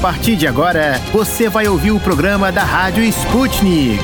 partir de agora, você vai ouvir o programa da Rádio Sputnik.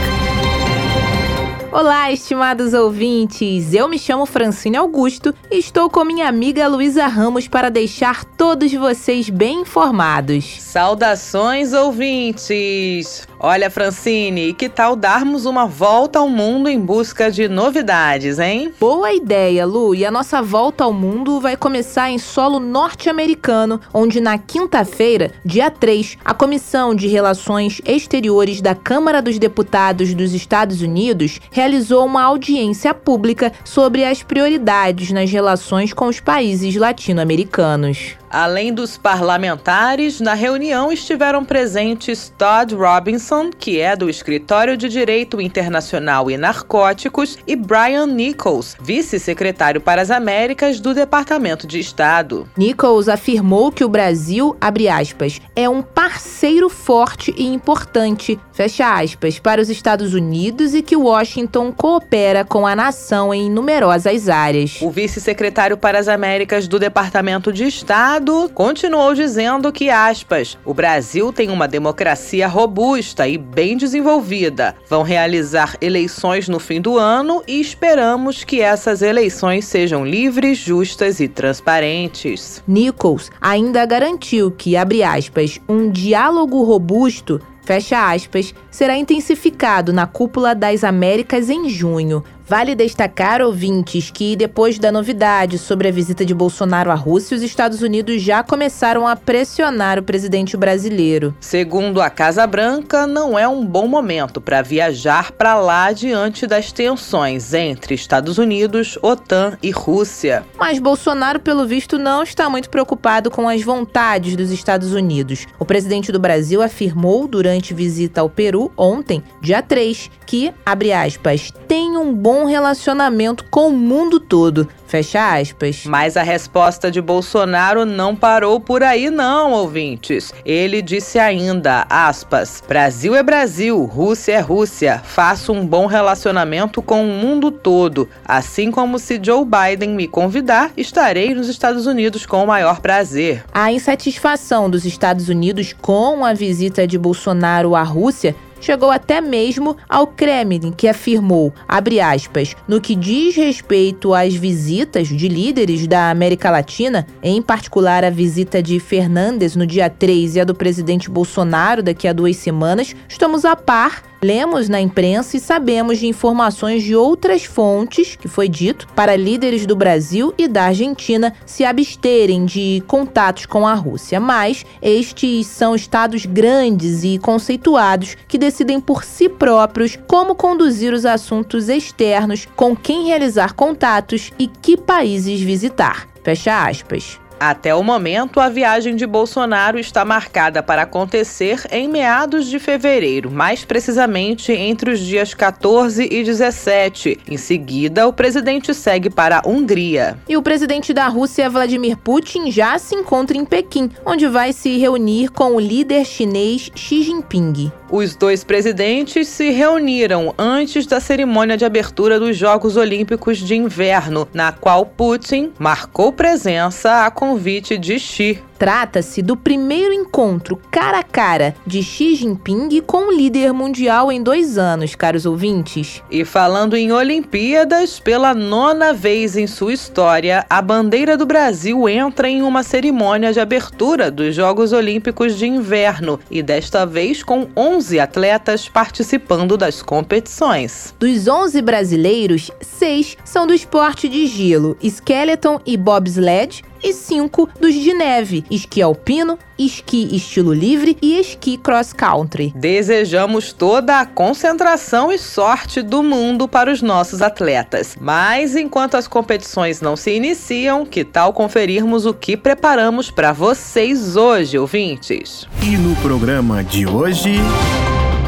Olá, estimados ouvintes! Eu me chamo Francine Augusto e estou com minha amiga Luísa Ramos para deixar todos vocês bem informados. Saudações, ouvintes! Olha, Francine, que tal darmos uma volta ao mundo em busca de novidades, hein? Boa ideia, Lu. E a nossa volta ao mundo vai começar em solo norte-americano, onde na quinta-feira, dia 3, a Comissão de Relações Exteriores da Câmara dos Deputados dos Estados Unidos realizou uma audiência pública sobre as prioridades nas relações com os países latino-americanos. Além dos parlamentares, na reunião estiveram presentes Todd Robinson, que é do Escritório de Direito Internacional e Narcóticos, e Brian Nichols, vice-secretário para as Américas do Departamento de Estado. Nichols afirmou que o Brasil, abre aspas, é um parceiro forte e importante, fecha aspas, para os Estados Unidos e que Washington coopera com a nação em numerosas áreas. O vice-secretário para as Américas do Departamento de Estado Senado continuou dizendo que, aspas, o Brasil tem uma democracia robusta e bem desenvolvida. Vão realizar eleições no fim do ano e esperamos que essas eleições sejam livres, justas e transparentes. Nichols ainda garantiu que, abre aspas, um diálogo robusto fecha aspas, será intensificado na Cúpula das Américas em junho, Vale destacar, ouvintes, que depois da novidade sobre a visita de Bolsonaro à Rússia, os Estados Unidos já começaram a pressionar o presidente brasileiro. Segundo a Casa Branca, não é um bom momento para viajar para lá diante das tensões entre Estados Unidos, OTAN e Rússia. Mas Bolsonaro, pelo visto, não está muito preocupado com as vontades dos Estados Unidos. O presidente do Brasil afirmou durante visita ao Peru ontem, dia 3, que, abre aspas, tem um bom relacionamento com o mundo todo. Fecha aspas. Mas a resposta de Bolsonaro não parou por aí, não, ouvintes. Ele disse ainda, aspas, Brasil é Brasil, Rússia é Rússia. Faço um bom relacionamento com o mundo todo. Assim como se Joe Biden me convidar, estarei nos Estados Unidos com o maior prazer. A insatisfação dos Estados Unidos com a visita de Bolsonaro à Rússia chegou até mesmo ao Kremlin, que afirmou, aspas, no que diz respeito às visitas de líderes da América Latina, em particular a visita de Fernandes no dia 3 e a do presidente Bolsonaro daqui a duas semanas, estamos a par Lemos na imprensa e sabemos de informações de outras fontes, que foi dito, para líderes do Brasil e da Argentina se absterem de contatos com a Rússia. Mas estes são estados grandes e conceituados que decidem por si próprios como conduzir os assuntos externos, com quem realizar contatos e que países visitar. Fecha aspas. Até o momento, a viagem de Bolsonaro está marcada para acontecer em meados de fevereiro, mais precisamente entre os dias 14 e 17. Em seguida, o presidente segue para a Hungria. E o presidente da Rússia, Vladimir Putin, já se encontra em Pequim, onde vai se reunir com o líder chinês Xi Jinping. Os dois presidentes se reuniram antes da cerimônia de abertura dos Jogos Olímpicos de Inverno, na qual Putin marcou presença a convite de Xi. Trata-se do primeiro encontro cara a cara de Xi Jinping com o líder mundial em dois anos, caros ouvintes. E falando em Olimpíadas, pela nona vez em sua história, a bandeira do Brasil entra em uma cerimônia de abertura dos Jogos Olímpicos de Inverno e desta vez com 11 atletas participando das competições. Dos 11 brasileiros, seis são do esporte de gelo, skeleton e bobsled, e cinco dos de neve, esqui alpino, esqui estilo livre e esqui cross country. Desejamos toda a concentração e sorte do mundo para os nossos atletas. Mas enquanto as competições não se iniciam, que tal conferirmos o que preparamos para vocês hoje, ouvintes? E no programa de hoje.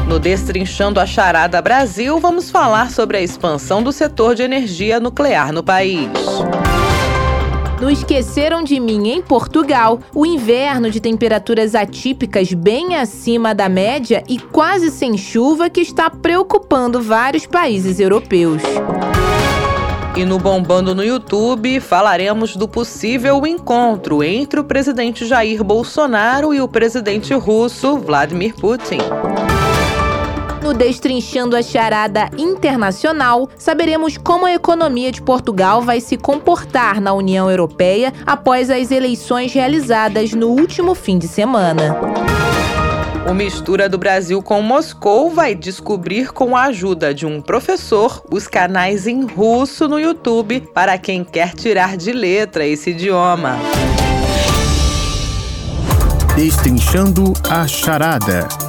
No Destrinchando a Charada Brasil, vamos falar sobre a expansão do setor de energia nuclear no país. Não esqueceram de mim em Portugal. O inverno de temperaturas atípicas bem acima da média e quase sem chuva que está preocupando vários países europeus. E no Bombando no YouTube, falaremos do possível encontro entre o presidente Jair Bolsonaro e o presidente russo Vladimir Putin. No Destrinchando a Charada Internacional, saberemos como a economia de Portugal vai se comportar na União Europeia após as eleições realizadas no último fim de semana. O Mistura do Brasil com Moscou vai descobrir, com a ajuda de um professor, os canais em russo no YouTube para quem quer tirar de letra esse idioma. Destrinchando a Charada.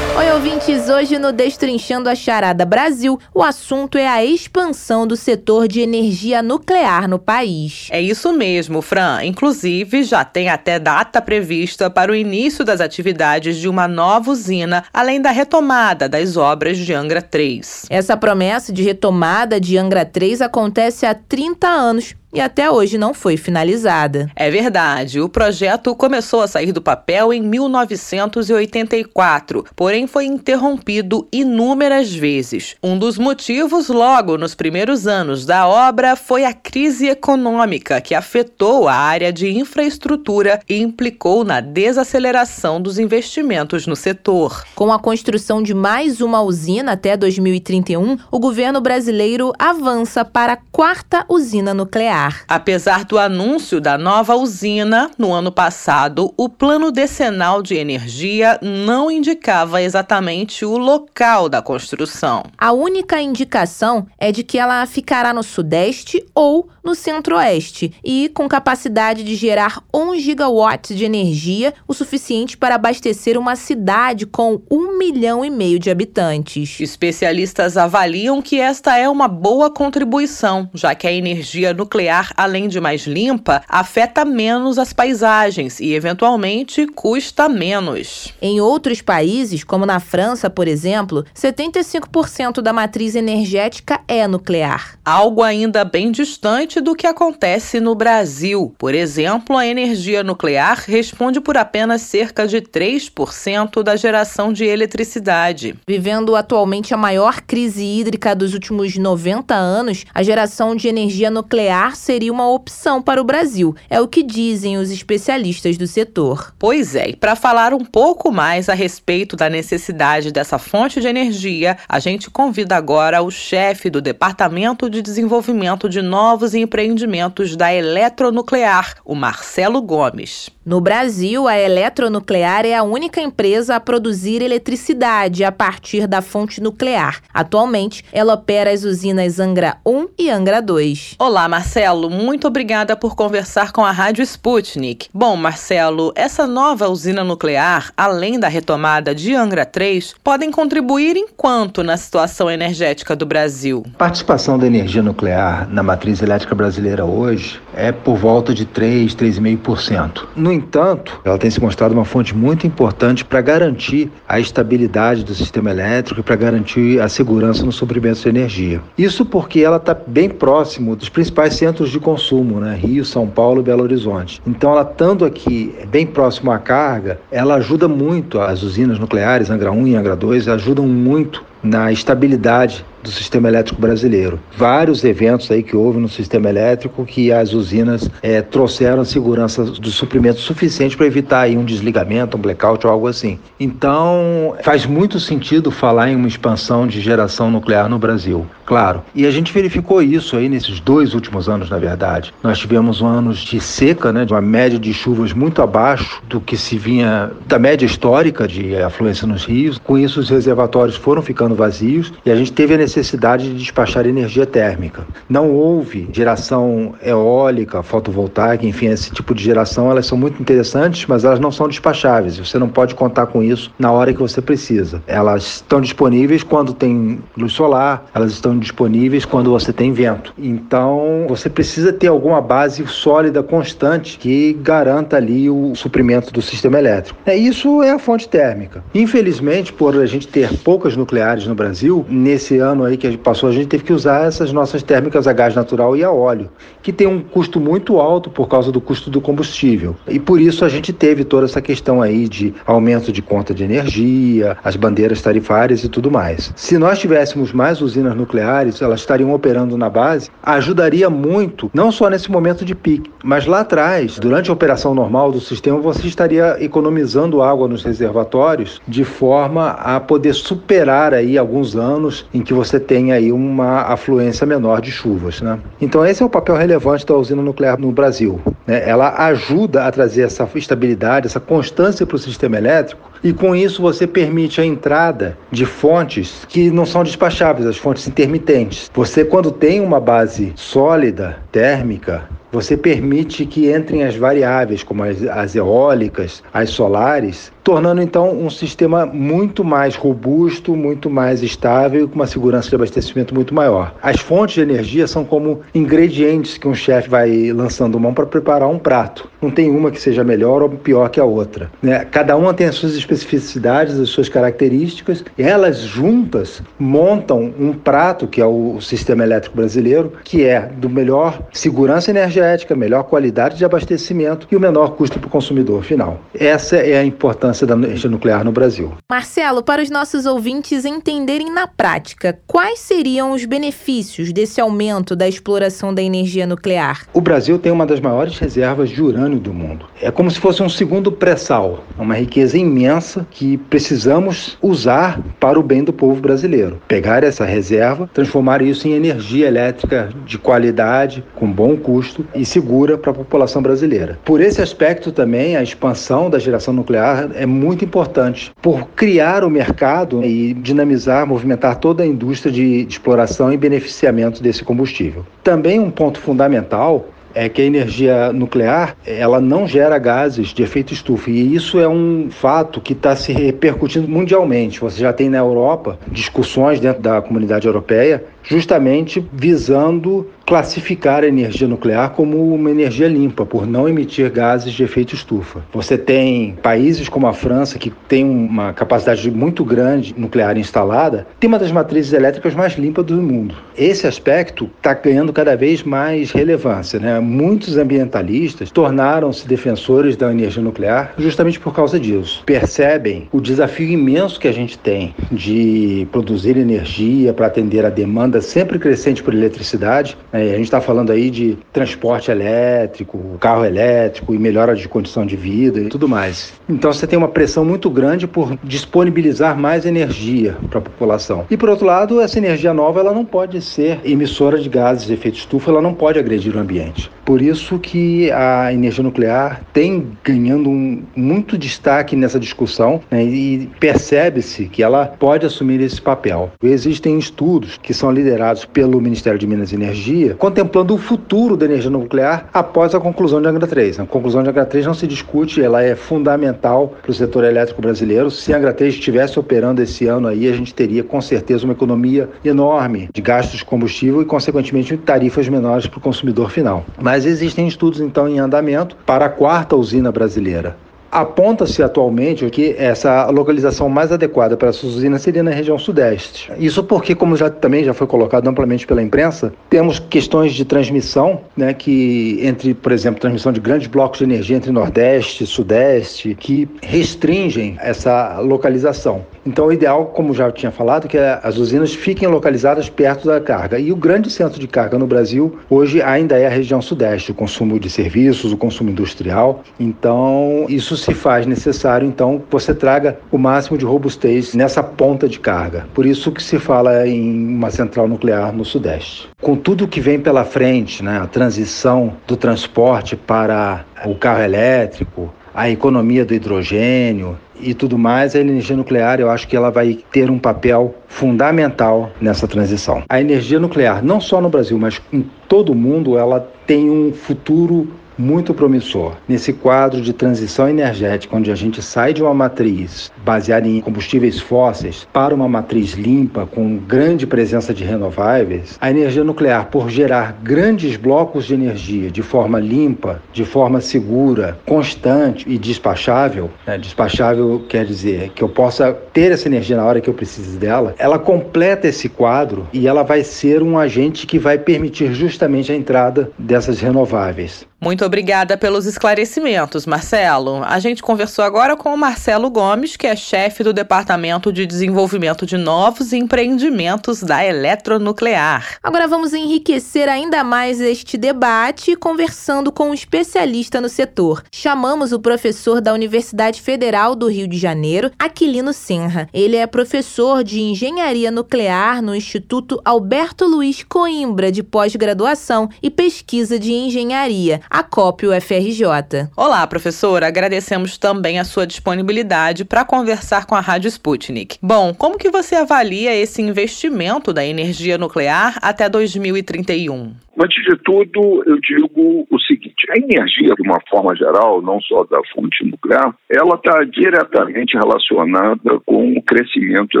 Ouvintes! Hoje no Destrinchando a Charada Brasil, o assunto é a expansão do setor de energia nuclear no país. É isso mesmo, Fran. Inclusive, já tem até data prevista para o início das atividades de uma nova usina, além da retomada das obras de Angra 3. Essa promessa de retomada de Angra 3 acontece há 30 anos e até hoje não foi finalizada. É verdade, o projeto começou a sair do papel em 1984, porém foi interrompido inúmeras vezes. Um dos motivos, logo nos primeiros anos da obra, foi a crise econômica que afetou a área de infraestrutura e implicou na desaceleração dos investimentos no setor. Com a construção de mais uma usina até 2031, o governo brasileiro avança para a quarta usina nuclear. Apesar do anúncio da nova usina no ano passado, o plano decenal de energia não indicava exatamente o local da construção. A única indicação é de que ela ficará no Sudeste ou no Centro-Oeste e com capacidade de gerar 1 gigawatt de energia, o suficiente para abastecer uma cidade com um milhão e meio de habitantes. Especialistas avaliam que esta é uma boa contribuição, já que a energia nuclear, além de mais limpa, afeta menos as paisagens e, eventualmente, custa menos. Em outros países, como na França, por exemplo, 75% da matriz energética é nuclear. Algo ainda bem distante do que acontece no Brasil. Por exemplo, a energia nuclear responde por apenas cerca de 3% da geração de eletricidade. Vivendo atualmente a maior crise hídrica dos últimos 90 anos, a geração de energia nuclear seria uma opção para o Brasil. É o que dizem os especialistas do setor. Pois é, e para falar um pouco mais a respeito da necessidade dessa fonte de energia, a gente convida agora o chefe do Departamento de Desenvolvimento de Novos empreendimentos da eletronuclear, o Marcelo Gomes. No Brasil, a eletronuclear é a única empresa a produzir eletricidade a partir da fonte nuclear. Atualmente, ela opera as usinas Angra 1 e Angra 2. Olá, Marcelo. Muito obrigada por conversar com a Rádio Sputnik. Bom, Marcelo, essa nova usina nuclear, além da retomada de Angra 3, podem contribuir em quanto na situação energética do Brasil? A participação da energia nuclear na matriz elétrica brasileira hoje é por volta de 3, 3,5%. No entanto, ela tem se mostrado uma fonte muito importante para garantir a estabilidade do sistema elétrico e para garantir a segurança no suprimento de energia. Isso porque ela está bem próximo dos principais centros de consumo, né? Rio, São Paulo e Belo Horizonte. Então, ela estando aqui bem próximo à carga, ela ajuda muito as usinas nucleares, Angra 1 e Angra 2, ajudam muito na estabilidade do sistema elétrico brasileiro. Vários eventos aí que houve no sistema elétrico que as usinas é, trouxeram segurança do suprimento suficiente para evitar aí um desligamento, um blackout ou algo assim. Então, faz muito sentido falar em uma expansão de geração nuclear no Brasil, claro. E a gente verificou isso aí nesses dois últimos anos, na verdade. Nós tivemos anos de seca, né, de uma média de chuvas muito abaixo do que se vinha da média histórica de afluência nos rios. Com isso, os reservatórios foram ficando vazios e a gente teve a necessidade de despachar energia térmica. Não houve geração eólica, fotovoltaica, enfim, esse tipo de geração, elas são muito interessantes, mas elas não são despacháveis. Você não pode contar com isso na hora que você precisa. Elas estão disponíveis quando tem luz solar, elas estão disponíveis quando você tem vento. Então, você precisa ter alguma base sólida, constante, que garanta ali o suprimento do sistema elétrico. É, isso é a fonte térmica. Infelizmente, por a gente ter poucas nucleares no Brasil, nesse ano aí que a gente passou, a gente teve que usar essas nossas térmicas a gás natural e a óleo, que tem um custo muito alto por causa do custo do combustível. E por isso a gente teve toda essa questão aí de aumento de conta de energia, as bandeiras tarifárias e tudo mais. Se nós tivéssemos mais usinas nucleares, elas estariam operando na base, ajudaria muito, não só nesse momento de pique, mas lá atrás, durante a operação normal do sistema, você estaria economizando água nos reservatórios de forma a poder superar aí alguns anos em que você tem aí uma afluência menor de chuvas, né? Então esse é o papel relevante da usina nuclear no Brasil. Né? Ela ajuda a trazer essa estabilidade, essa constância para o sistema elétrico e com isso você permite a entrada de fontes que não são despacháveis, as fontes intermitentes. Você quando tem uma base sólida, térmica, você permite que entrem as variáveis, como as, as eólicas, as solares, tornando então um sistema muito mais robusto, muito mais estável e com uma segurança de abastecimento muito maior. As fontes de energia são como ingredientes que um chefe vai lançando mão para preparar um prato. Não tem uma que seja melhor ou pior que a outra. Né? Cada uma tem as suas especificidades, as suas características, e elas juntas montam um prato que é o sistema elétrico brasileiro, que é do melhor segurança energética, melhor qualidade de abastecimento e o menor custo para o consumidor final. Essa é a importância importância da energia nuclear no Brasil. Marcelo, para os nossos ouvintes entenderem na prática, quais seriam os benefícios desse aumento da exploração da energia nuclear? O Brasil tem uma das maiores reservas de urânio do mundo. É como se fosse um segundo pré-sal, uma riqueza imensa que precisamos usar para o bem do povo brasileiro. Pegar essa reserva, transformar isso em energia elétrica de qualidade, com bom custo e segura para a população brasileira. Por esse aspecto também, a expansão da geração nuclear é muito importante por criar o mercado e dinamizar, movimentar toda a indústria de exploração e beneficiamento desse combustível. Também um ponto fundamental é que a energia nuclear ela não gera gases de efeito estufa e isso é um fato que está se repercutindo mundialmente. Você já tem na Europa discussões dentro da comunidade europeia justamente visando classificar a energia nuclear como uma energia limpa, por não emitir gases de efeito estufa. Você tem países como a França, que tem uma capacidade muito grande nuclear instalada, tem uma das matrizes elétricas mais limpas do mundo. Esse aspecto está ganhando cada vez mais relevância. Né? Muitos ambientalistas tornaram-se defensores da energia nuclear justamente por causa disso. Percebem o desafio imenso que a gente tem de produzir energia para atender a demanda sempre crescente por eletricidade. Né? A gente está falando aí de transporte elétrico, carro elétrico e melhora de condição de vida e tudo mais. Então você tem uma pressão muito grande por disponibilizar mais energia para a população. E por outro lado, essa energia nova ela não pode ser emissora de gases de efeito estufa, ela não pode agredir o ambiente. Por isso que a energia nuclear tem ganhando um, muito destaque nessa discussão né, e percebe-se que ela pode assumir esse papel. Existem estudos que são liderados pelo Ministério de Minas e Energia contemplando o futuro da energia nuclear após a conclusão de Angra 3. A conclusão de Angra 3 não se discute, ela é fundamental para o setor elétrico brasileiro. Se a Angra 3 estivesse operando esse ano aí, a gente teria com certeza uma economia enorme de gastos de combustível e, consequentemente, tarifas menores para o consumidor final. Mas existem estudos, então, em andamento para a quarta usina brasileira. Aponta-se atualmente que essa localização mais adequada para essa usina seria na região sudeste. Isso porque, como já também já foi colocado amplamente pela imprensa, temos questões de transmissão, né, que entre, por exemplo, transmissão de grandes blocos de energia entre nordeste e sudeste, que restringem essa localização. Então, o ideal, como já tinha falado, é que as usinas fiquem localizadas perto da carga. E o grande centro de carga no Brasil hoje ainda é a região sudeste, o consumo de serviços, o consumo industrial. Então, isso se faz necessário, então, você traga o máximo de robustez nessa ponta de carga. Por isso que se fala em uma central nuclear no Sudeste. Com tudo que vem pela frente, né, a transição do transporte para o carro elétrico, a economia do hidrogênio e tudo mais, a energia nuclear eu acho que ela vai ter um papel fundamental nessa transição. A energia nuclear, não só no Brasil, mas em todo o mundo, ela tem um futuro muito promissor. Nesse quadro de transição energética, onde a gente sai de uma matriz baseada em combustíveis fósseis para uma matriz limpa, com grande presença de renováveis, a energia nuclear, por gerar grandes blocos de energia de forma limpa, de forma segura, constante e despachável, né? despachável quer dizer que eu possa ter essa energia na hora que eu precise dela, ela completa esse quadro e ela vai ser um agente que vai permitir justamente a entrada dessas renováveis. Muito obrigada pelos esclarecimentos, Marcelo. A gente conversou agora com o Marcelo Gomes, que é chefe do Departamento de Desenvolvimento de Novos Empreendimentos da Eletronuclear. Agora vamos enriquecer ainda mais este debate conversando com um especialista no setor. Chamamos o professor da Universidade Federal do Rio de Janeiro, Aquilino Senra. Ele é professor de Engenharia Nuclear no Instituto Alberto Luiz Coimbra de pós-graduação e pesquisa de engenharia a COP UFRJ. Olá, professora. Agradecemos também a sua disponibilidade para conversar com a Rádio Sputnik. Bom, como que você avalia esse investimento da energia nuclear até 2031? Antes de tudo, eu digo o seguinte: a energia, de uma forma geral, não só da fonte nuclear, ela está diretamente relacionada com o crescimento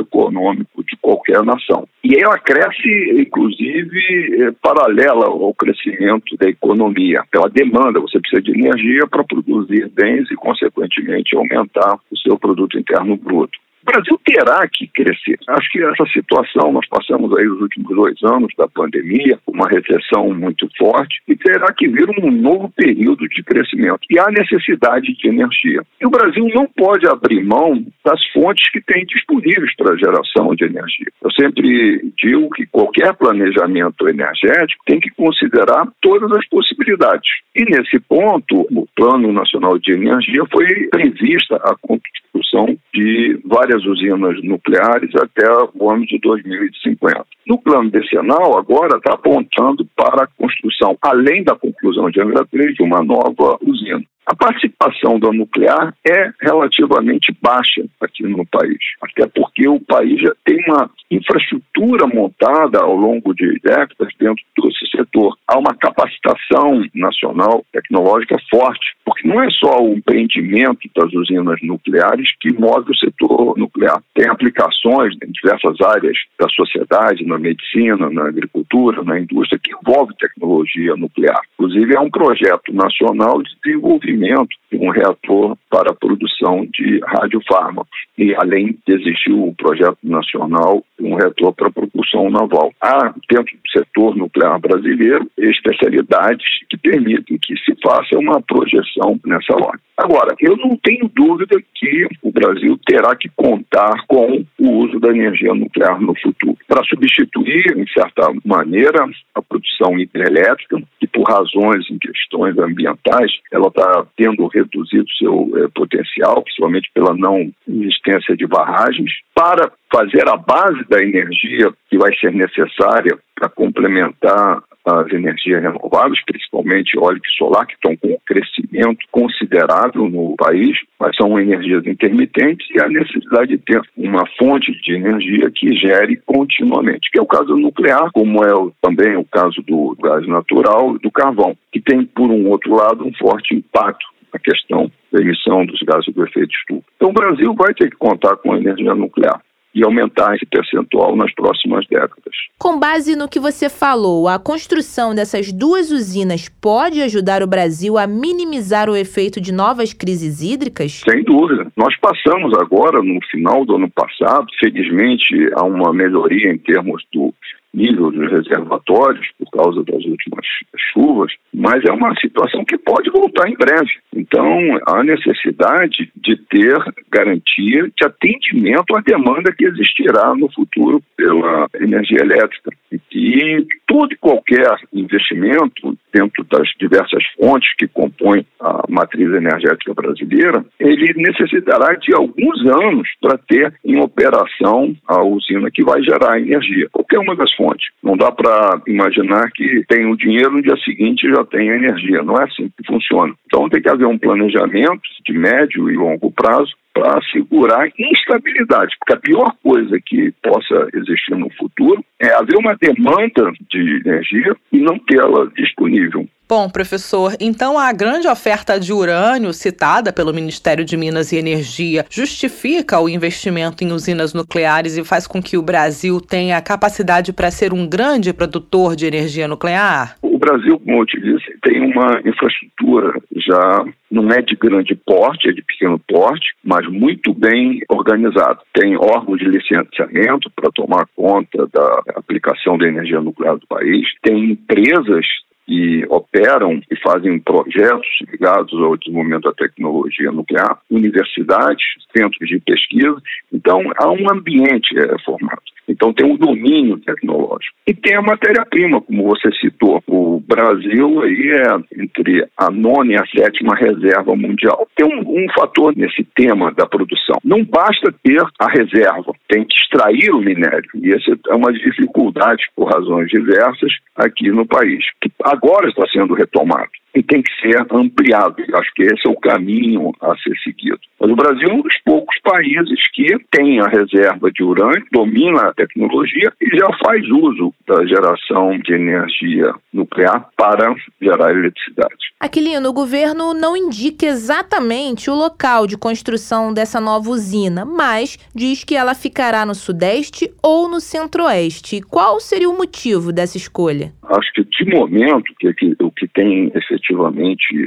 econômico de qualquer nação. E ela cresce, inclusive, eh, paralela ao crescimento da economia, pela demanda. Você precisa de energia para produzir bens e, consequentemente, aumentar o seu produto interno bruto. O Brasil terá que crescer. Acho que essa situação, nós passamos aí os últimos dois anos da pandemia, uma recessão muito forte, e terá que vir um novo período de crescimento. E há necessidade de energia. E o Brasil não pode abrir mão das fontes que tem disponíveis para a geração de energia. Eu sempre digo que qualquer planejamento energético tem que considerar todas as possibilidades. E nesse ponto, o Plano Nacional de Energia foi prevista a construção de várias usinas nucleares até o ano de 2050. No plano decenal, agora está apontando para a construção, além da conclusão de Angra 3, de uma nova usina. A participação da nuclear é relativamente baixa aqui no país, até porque o país já tem uma infraestrutura montada ao longo de décadas dentro desse setor. Há uma capacitação nacional tecnológica forte, porque não é só o empreendimento das usinas nucleares que move o setor nuclear. Tem aplicações em diversas áreas da sociedade, na medicina, na agricultura, na indústria, que envolve tecnologia nuclear. Inclusive, é um projeto nacional de desenvolvimento desenvolvimento de um reator para a produção de radiofármacos. E, além de existir o projeto nacional um reator para a propulsão naval. Há, dentro do setor nuclear brasileiro, especialidades que permitem que se faça uma projeção nessa hora. Agora, eu não tenho dúvida que o Brasil terá que contar com o uso da energia nuclear no futuro para substituir, em certa maneira, a produção hidrelétrica, que por razões em questões ambientais, ela está tendo reduzido seu eh, potencial, principalmente pela não existência de barragens, para fazer a base da energia que vai ser necessária para complementar as energias renováveis, principalmente eólica e solar, que estão com um crescimento considerável no país, mas são energias intermitentes e a necessidade de ter uma fonte de energia que gere continuamente, que é o caso nuclear, como é também o caso do gás natural e do carvão, que tem, por um outro lado, um forte impacto na questão da emissão dos gases do efeito estufa. Então, o Brasil vai ter que contar com a energia nuclear e aumentar esse percentual nas próximas décadas. Com base no que você falou, a construção dessas duas usinas pode ajudar o Brasil a minimizar o efeito de novas crises hídricas? Sem dúvida. Nós passamos agora, no final do ano passado, felizmente há uma melhoria em termos do nível dos reservatórios por causa das últimas chuvas, mas é uma situação que pode voltar em breve. Então, há necessidade de ter garantia de atendimento à demanda que existirá no futuro pela energia elétrica. E todo e qualquer investimento dentro das diversas fontes que compõem a matriz energética brasileira, ele necessitará de alguns anos para ter em operação a usina que vai gerar energia. Qualquer uma das fontes. Não dá para imaginar que tem o dinheiro no dia seguinte já tem a energia. Não é assim que funciona. Então tem que haver um planejamento de médio e longo prazo para assegurar instabilidade, porque a pior coisa que possa existir no futuro é haver uma demanda de energia e não tê-la disponível. Bom, professor, então a grande oferta de urânio citada pelo Ministério de Minas e Energia justifica o investimento em usinas nucleares e faz com que o Brasil tenha capacidade para ser um grande produtor de energia nuclear? O Brasil, como eu te disse, tem uma infraestrutura já não é de grande porte, é de pequeno porte, mas muito bem organizado. Tem órgãos de licenciamento para tomar conta da aplicação da energia nuclear do país, tem empresas que operam e fazem projetos ligados ao desenvolvimento da tecnologia nuclear, universidades, centros de pesquisa. Então, há um ambiente é, formado. Então, tem um domínio tecnológico. E tem a matéria-prima, como você citou. O Brasil aí é entre a nona e a sétima reserva mundial. Tem um, um fator nesse tema da produção. Não basta ter a reserva, tem que extrair o minério. E essa é uma dificuldade, por razões diversas, aqui no país, que agora está sendo retomado e tem que ser ampliado. Acho que esse é o caminho a ser seguido. Mas o Brasil é um dos poucos países que tem a reserva de urânio, domina a tecnologia e já faz uso da geração de energia nuclear para gerar eletricidade. Aquilino, o governo não indica exatamente o local de construção dessa nova usina, mas diz que ela ficará no Sudeste ou no Centro-Oeste. Qual seria o motivo dessa escolha? Acho que, de momento, que, que, o que tem efetivamente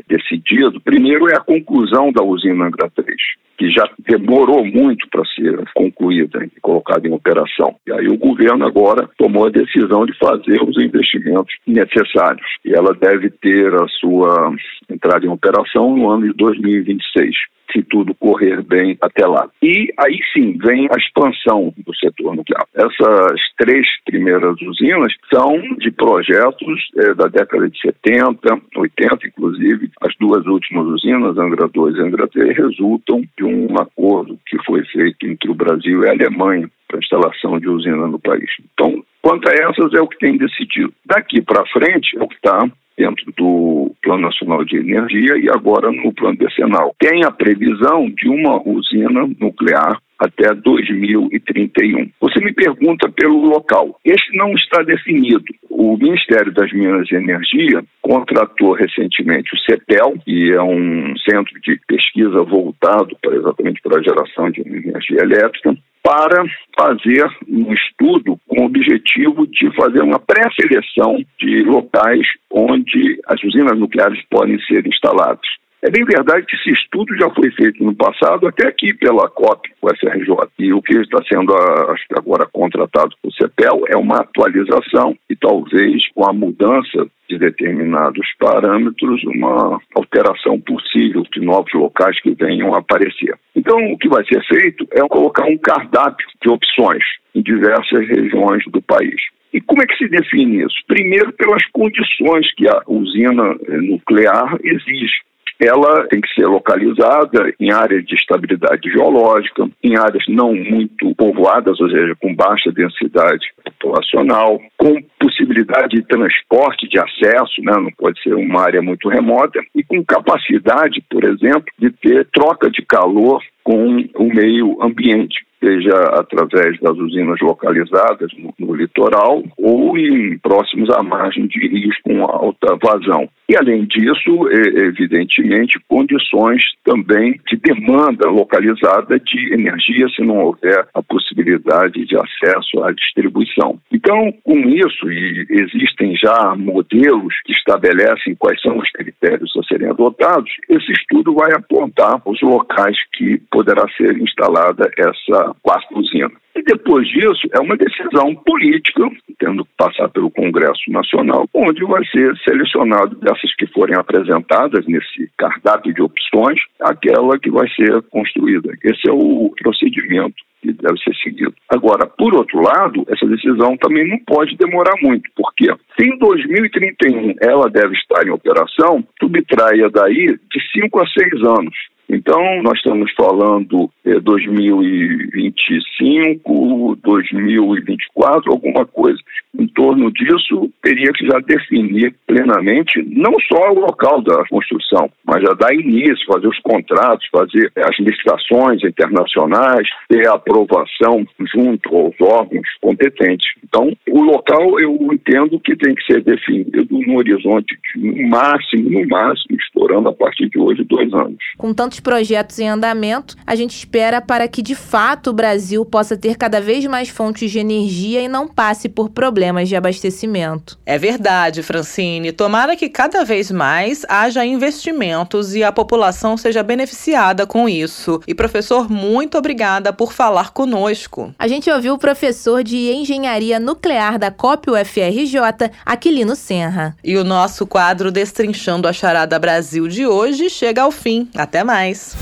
decidido, primeiro é a conclusão da usina Angra 3 que já demorou muito para ser concluída e colocada em operação. E aí o governo agora tomou a decisão de fazer os investimentos necessários. E ela deve ter a sua entrada em operação no ano de 2026 se tudo correr bem até lá. E aí sim vem a expansão do setor nuclear. Essas três primeiras usinas são de projetos é, da década de 70, 80, inclusive. As duas últimas usinas, Angra 2 e Angra 3, resultam de um acordo que foi feito entre o Brasil e a Alemanha para instalação de usina no país. Então, quanto a essas, é o que tem decidido. Daqui para frente, é o que está dentro do Plano Nacional de Energia e agora no Plano Decenal. Tem a previsão de uma usina nuclear até 2031. Você me pergunta pelo local. Este não está definido. O Ministério das Minas e Energia contratou recentemente o CETEL, que é um centro de pesquisa voltado para, exatamente para a geração de energia elétrica, para fazer um estudo com o objetivo de fazer uma pré-seleção de locais onde as usinas nucleares podem ser instaladas. É bem verdade que esse estudo já foi feito no passado, até aqui pela COP, o SRJ. E o que está sendo acho que agora contratado por CEPEL é uma atualização e talvez com a mudança de determinados parâmetros, uma alteração possível de novos locais que venham a aparecer. Então, o que vai ser feito é colocar um cardápio de opções em diversas regiões do país. E como é que se define isso? Primeiro, pelas condições que a usina eh, nuclear exige ela tem que ser localizada em áreas de estabilidade geológica, em áreas não muito povoadas, ou seja, com baixa densidade populacional, com possibilidade de transporte, de acesso, né? não pode ser uma área muito remota, e com capacidade, por exemplo, de ter troca de calor com o meio ambiente seja através das usinas localizadas no, no, litoral ou em próximos à margem de rios com alta vazão. E, além disso, evidentemente, condições também de demanda localizada de energia, se não houver a possibilidade de acesso à distribuição. Então, com isso, e existem já modelos que estabelecem quais são os critérios a serem adotados, esse estudo vai apontar os locais que poderá ser instalada essa quarta usina. E depois disso, é uma decisão política, tendo que passar pelo Congresso Nacional, onde vai ser selecionado dessas que forem apresentadas nesse cardápio de opções, aquela que vai ser construída. Esse é o procedimento que deve ser seguido. Agora, por outro lado, essa decisão também não pode demorar muito, porque se em 2031 ela deve estar em operação, subtraia daí de 5 a 6 anos. Então, nós estamos falando é, 2025, 2024, alguma coisa em torno disso, teria que já definir plenamente não só o local da construção, mas já dar início, fazer os contratos, fazer as licitações internacionais, ter aprovação junto aos órgãos competentes. Então, o local eu entendo que tem que ser definido no horizonte de, no máximo, no máximo, estourando a partir de hoje, dois anos. Com tantos projetos em andamento, a gente espera para que, de fato, o Brasil possa ter cada vez mais fontes de energia e não passe por problemas de abastecimento. É verdade, Francine. Tomara que cada vez mais haja investimentos e a população seja beneficiada com isso. E, professor, muito obrigada por falar conosco. A gente ouviu o professor de Engenharia Nuclear da COP UFRJ, Aquilino Senra. E o nosso quadro Destrinchando a Charada Brasil de hoje chega ao fim. Até mais.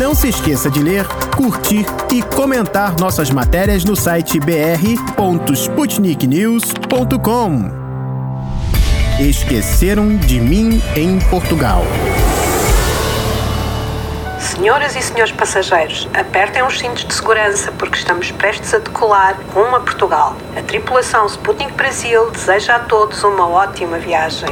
Não se esqueça de ler, curtir e comentar nossas matérias no site br.sputniknews.com. Esqueceram de mim em Portugal. Senhoras e senhores passageiros, apertem os cintos de segurança porque estamos prestes a decolar rumo a Portugal. A tripulação Sputnik Brasil deseja a todos uma ótima viagem.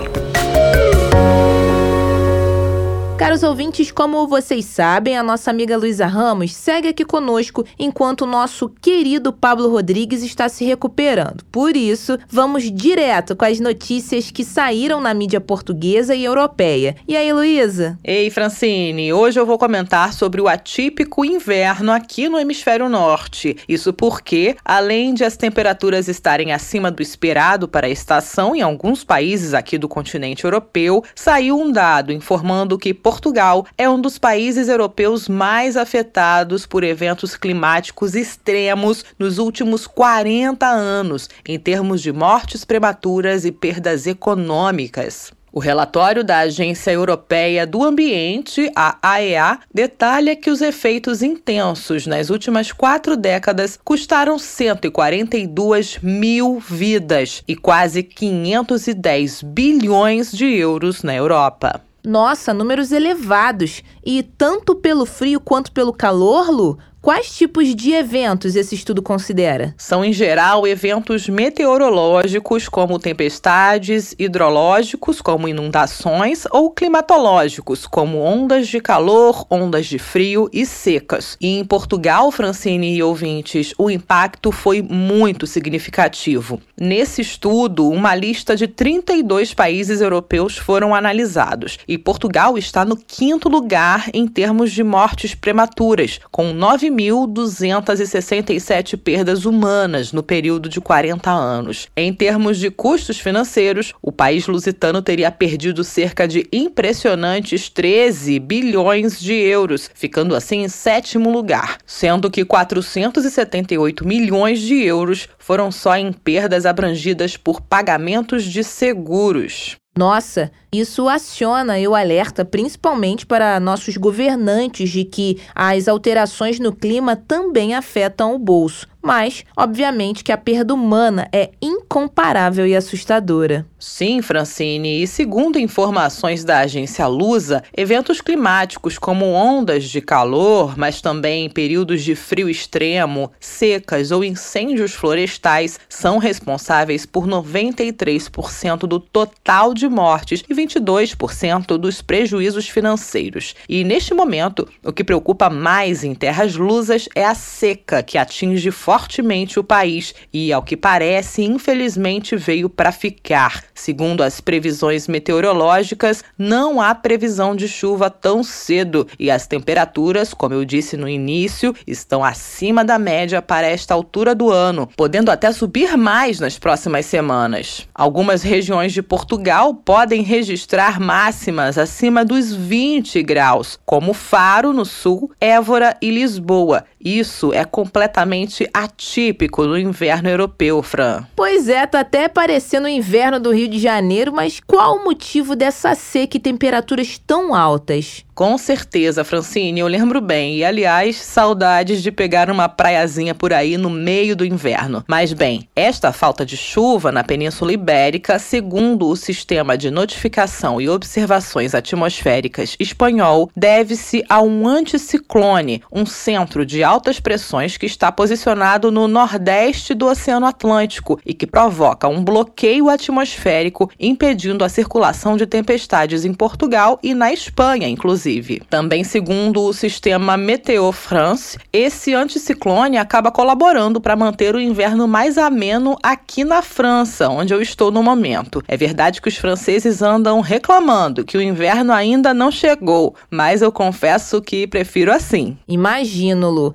Caros ouvintes, como vocês sabem, a nossa amiga Luísa Ramos segue aqui conosco enquanto o nosso querido Pablo Rodrigues está se recuperando. Por isso, vamos direto com as notícias que saíram na mídia portuguesa e europeia. E aí, Luísa? Ei, Francine, hoje eu vou comentar sobre o atípico inverno aqui no hemisfério norte. Isso porque, além de as temperaturas estarem acima do esperado para a estação em alguns países aqui do continente europeu, saiu um dado informando que Portugal é um dos países europeus mais afetados por eventos climáticos extremos nos últimos 40 anos, em termos de mortes prematuras e perdas econômicas. O relatório da Agência Europeia do Ambiente, a AEA, detalha que os efeitos intensos nas últimas quatro décadas custaram 142 mil vidas e quase 510 bilhões de euros na Europa. Nossa, números elevados. E tanto pelo frio quanto pelo calor, Lu? Quais tipos de eventos esse estudo considera? São, em geral, eventos meteorológicos, como tempestades, hidrológicos, como inundações, ou climatológicos, como ondas de calor, ondas de frio e secas. E em Portugal, Francine e ouvintes, o impacto foi muito significativo. Nesse estudo, uma lista de 32 países europeus foram analisados, e Portugal está no quinto lugar em termos de mortes prematuras, com 9 9.267 perdas humanas no período de 40 anos. Em termos de custos financeiros, o país lusitano teria perdido cerca de impressionantes 13 bilhões de euros, ficando assim em sétimo lugar, sendo que 478 milhões de euros foram só em perdas abrangidas por pagamentos de seguros. Nossa, isso aciona o alerta principalmente para nossos governantes de que as alterações no clima também afetam o bolso mas, obviamente, que a perda humana é incomparável e assustadora. Sim, Francine, e segundo informações da agência Lusa, eventos climáticos como ondas de calor, mas também períodos de frio extremo, secas ou incêndios florestais são responsáveis por 93% do total de mortes e 22% dos prejuízos financeiros. E neste momento, o que preocupa mais em terras lusas é a seca que atinge fortemente o país e, ao que parece, infelizmente veio para ficar. Segundo as previsões meteorológicas, não há previsão de chuva tão cedo e as temperaturas, como eu disse no início, estão acima da média para esta altura do ano, podendo até subir mais nas próximas semanas. Algumas regiões de Portugal podem registrar máximas acima dos 20 graus, como Faro, no sul, Évora e Lisboa. Isso é completamente atípico no inverno europeu, Fran. Pois é, tá até parecendo o inverno do Rio de Janeiro, mas qual o motivo dessa seca e temperaturas tão altas? Com certeza, Francine, eu lembro bem. E aliás, saudades de pegar uma praiazinha por aí no meio do inverno. Mas bem, esta falta de chuva na Península Ibérica, segundo o sistema de notificação e observações atmosféricas espanhol, deve-se a um anticiclone, um centro de altas pressões que está posicionado no nordeste do Oceano Atlântico e que provoca um bloqueio atmosférico, impedindo a circulação de tempestades em Portugal e na Espanha, inclusive. Também, segundo o sistema Meteo France, esse anticiclone acaba colaborando para manter o inverno mais ameno aqui na França, onde eu estou no momento. É verdade que os franceses andam reclamando que o inverno ainda não chegou, mas eu confesso que prefiro assim. Imagino, Lu.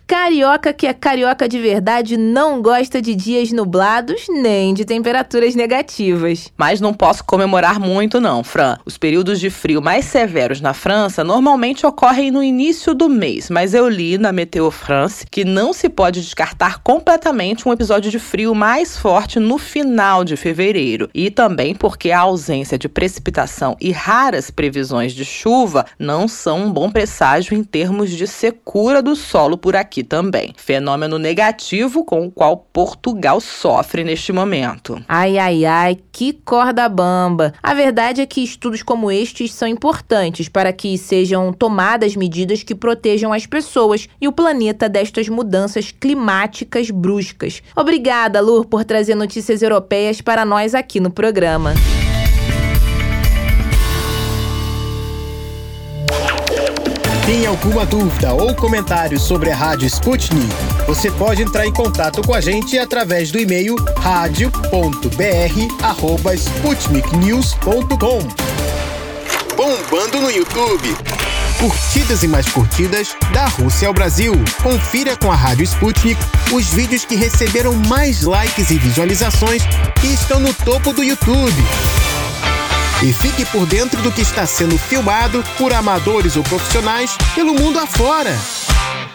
Carioca que é carioca de verdade não gosta de dias nublados nem de temperaturas negativas. Mas não posso comemorar muito não, Fran. Os períodos de frio mais severos na França normalmente ocorrem no início do mês, mas eu li na Meteo France que não se pode descartar completamente um episódio de frio mais forte no final de fevereiro. E também porque a ausência de precipitação e raras previsões de chuva não são um bom presságio em termos de secura do solo por aqui aqui também. Fenômeno negativo com o qual Portugal sofre neste momento. Ai, ai, ai, que corda bamba. A verdade é que estudos como estes são importantes para que sejam tomadas medidas que protejam as pessoas e o planeta destas mudanças climáticas bruscas. Obrigada, Lur, por trazer notícias europeias para nós aqui no programa. Tem alguma dúvida ou comentário sobre a Rádio Sputnik? Você pode entrar em contato com a gente através do e-mail radio.br@sputniknews.com. Bombando no YouTube. Curtidas e mais curtidas da Rússia ao Brasil. Confira com a Rádio Sputnik os vídeos que receberam mais likes e visualizações e estão no topo do YouTube e fique por dentro do que está sendo filmado por amadores ou profissionais pelo mundo afora.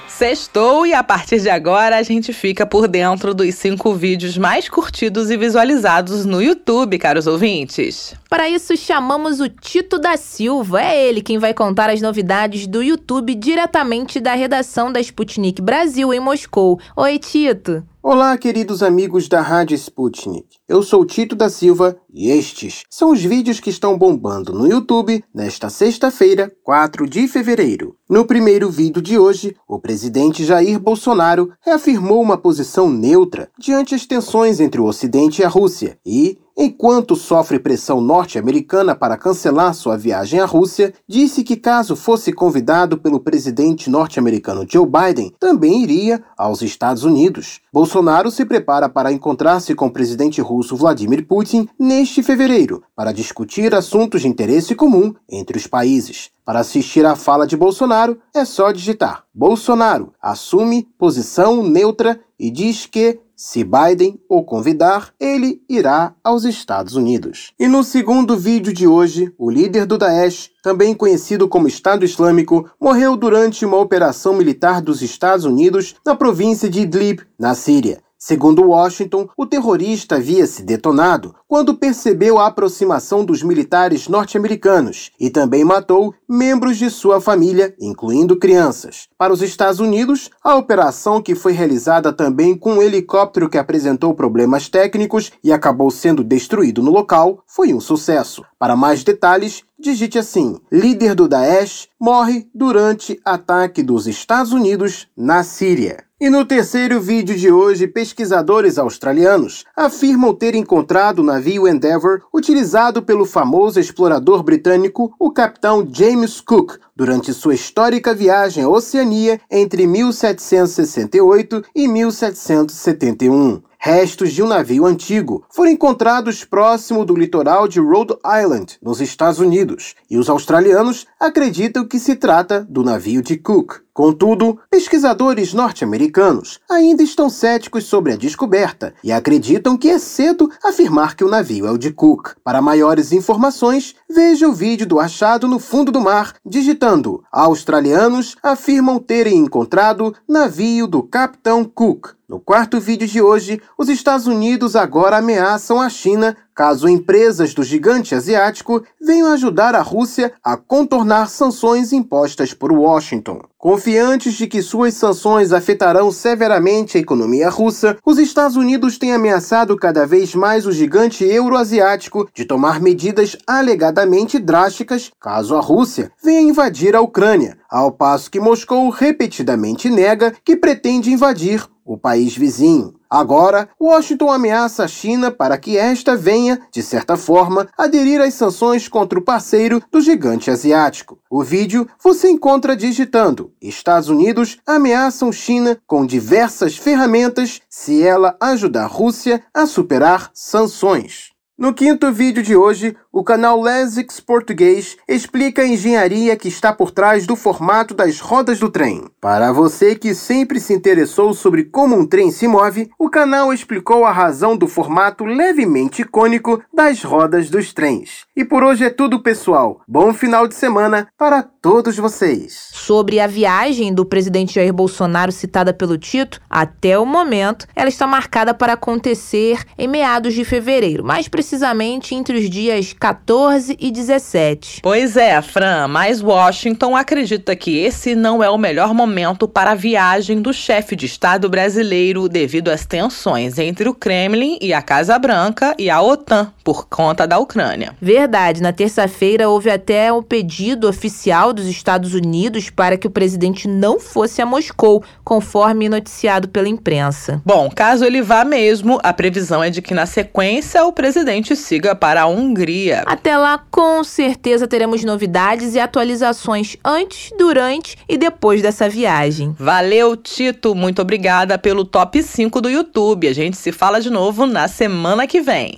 Sextou e a partir de agora a gente fica por dentro dos cinco vídeos mais curtidos e visualizados no YouTube, caros ouvintes. Para isso, chamamos o Tito da Silva. É ele quem vai contar as novidades do YouTube diretamente da redação da Sputnik Brasil em Moscou. Oi, Tito. Olá, queridos amigos da Rádio Sputnik. Eu sou Tito da Silva e estes são os vídeos que estão bombando no YouTube nesta sexta-feira, 4 de fevereiro. No primeiro vídeo de hoje, o presidente Jair Bolsonaro reafirmou uma posição neutra diante as tensões entre o Ocidente e a Rússia e, Enquanto sofre pressão norte-americana para cancelar sua viagem à Rússia, disse que caso fosse convidado pelo presidente norte-americano Joe Biden, também iria aos Estados Unidos. Bolsonaro se prepara para encontrar-se com o presidente russo Vladimir Putin neste fevereiro para discutir assuntos de interesse comum entre os países. Para assistir à fala de Bolsonaro, é só digitar Bolsonaro assume posição neutra e diz que se Biden o convidar, ele irá aos Estados Unidos. E no segundo vídeo de hoje, o líder do Daesh, também conhecido como Estado Islâmico, morreu durante uma operação militar dos Estados Unidos na província de Idlib, na Síria. Segundo Washington, o terrorista havia se detonado quando percebeu a aproximação dos militares norte-americanos e também matou membros de sua família, incluindo crianças. Para os Estados Unidos, a operação, que foi realizada também com um helicóptero que apresentou problemas técnicos e acabou sendo destruído no local, foi um sucesso. Para mais detalhes, digite assim: líder do Daesh morre durante ataque dos Estados Unidos na Síria. E no terceiro vídeo de hoje, pesquisadores australianos afirmam ter encontrado o navio Endeavour utilizado pelo famoso explorador britânico, o capitão James Cook, durante sua histórica viagem à Oceania entre 1768 e 1771. Restos de um navio antigo foram encontrados próximo do litoral de Rhode Island, nos Estados Unidos, e os australianos acreditam que se trata do navio de Cook. Contudo, pesquisadores norte-americanos ainda estão céticos sobre a descoberta e acreditam que é cedo afirmar que o navio é o de Cook. Para maiores informações, veja o vídeo do achado no fundo do mar, digitando: Australianos afirmam terem encontrado navio do Capitão Cook. No quarto vídeo de hoje, os Estados Unidos agora ameaçam a China caso empresas do gigante asiático venham ajudar a Rússia a contornar sanções impostas por Washington. Confiantes de que suas sanções afetarão severamente a economia russa, os Estados Unidos têm ameaçado cada vez mais o gigante euroasiático de tomar medidas alegadamente drásticas caso a Rússia venha invadir a Ucrânia, ao passo que Moscou repetidamente nega que pretende invadir o país vizinho. Agora, Washington ameaça a China para que esta venha, de certa forma, aderir às sanções contra o parceiro do gigante asiático. O vídeo você encontra digitando: Estados Unidos ameaçam China com diversas ferramentas se ela ajudar a Rússia a superar sanções. No quinto vídeo de hoje, o canal Lesix Português explica a engenharia que está por trás do formato das rodas do trem. Para você que sempre se interessou sobre como um trem se move, o canal explicou a razão do formato levemente cônico das rodas dos trens. E por hoje é tudo, pessoal. Bom final de semana para todos vocês. Sobre a viagem do presidente Jair Bolsonaro citada pelo Tito, até o momento, ela está marcada para acontecer em meados de fevereiro, mais precisamente entre os dias 14 e 17. Pois é, Fran, mas Washington acredita que esse não é o melhor momento para a viagem do chefe de Estado brasileiro devido às tensões entre o Kremlin e a Casa Branca e a OTAN por conta da Ucrânia. Verdade, na terça-feira houve até um pedido oficial dos Estados Unidos para que o presidente não fosse a Moscou, conforme noticiado pela imprensa. Bom, caso ele vá mesmo, a previsão é de que na sequência o presidente siga para a Hungria Até lá, com certeza teremos novidades e atualizações antes, durante e depois dessa viagem. Valeu, Tito. Muito obrigada pelo top 5 do YouTube. A gente se fala de novo na semana que vem.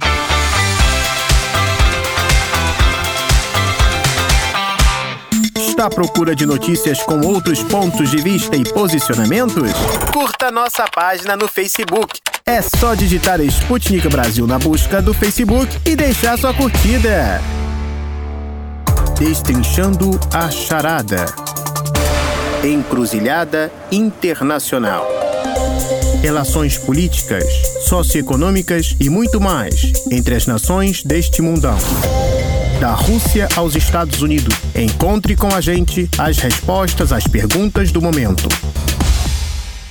Está à procura de notícias com outros pontos de vista e posicionamentos? Curta nossa página no Facebook. É só digitar Sputnik Brasil na busca do Facebook e deixar sua curtida. Destrinchando a charada. Encruzilhada Internacional. Relações políticas, socioeconômicas e muito mais entre as nações deste mundão. Da Rússia aos Estados Unidos. Encontre com a gente as respostas às perguntas do momento.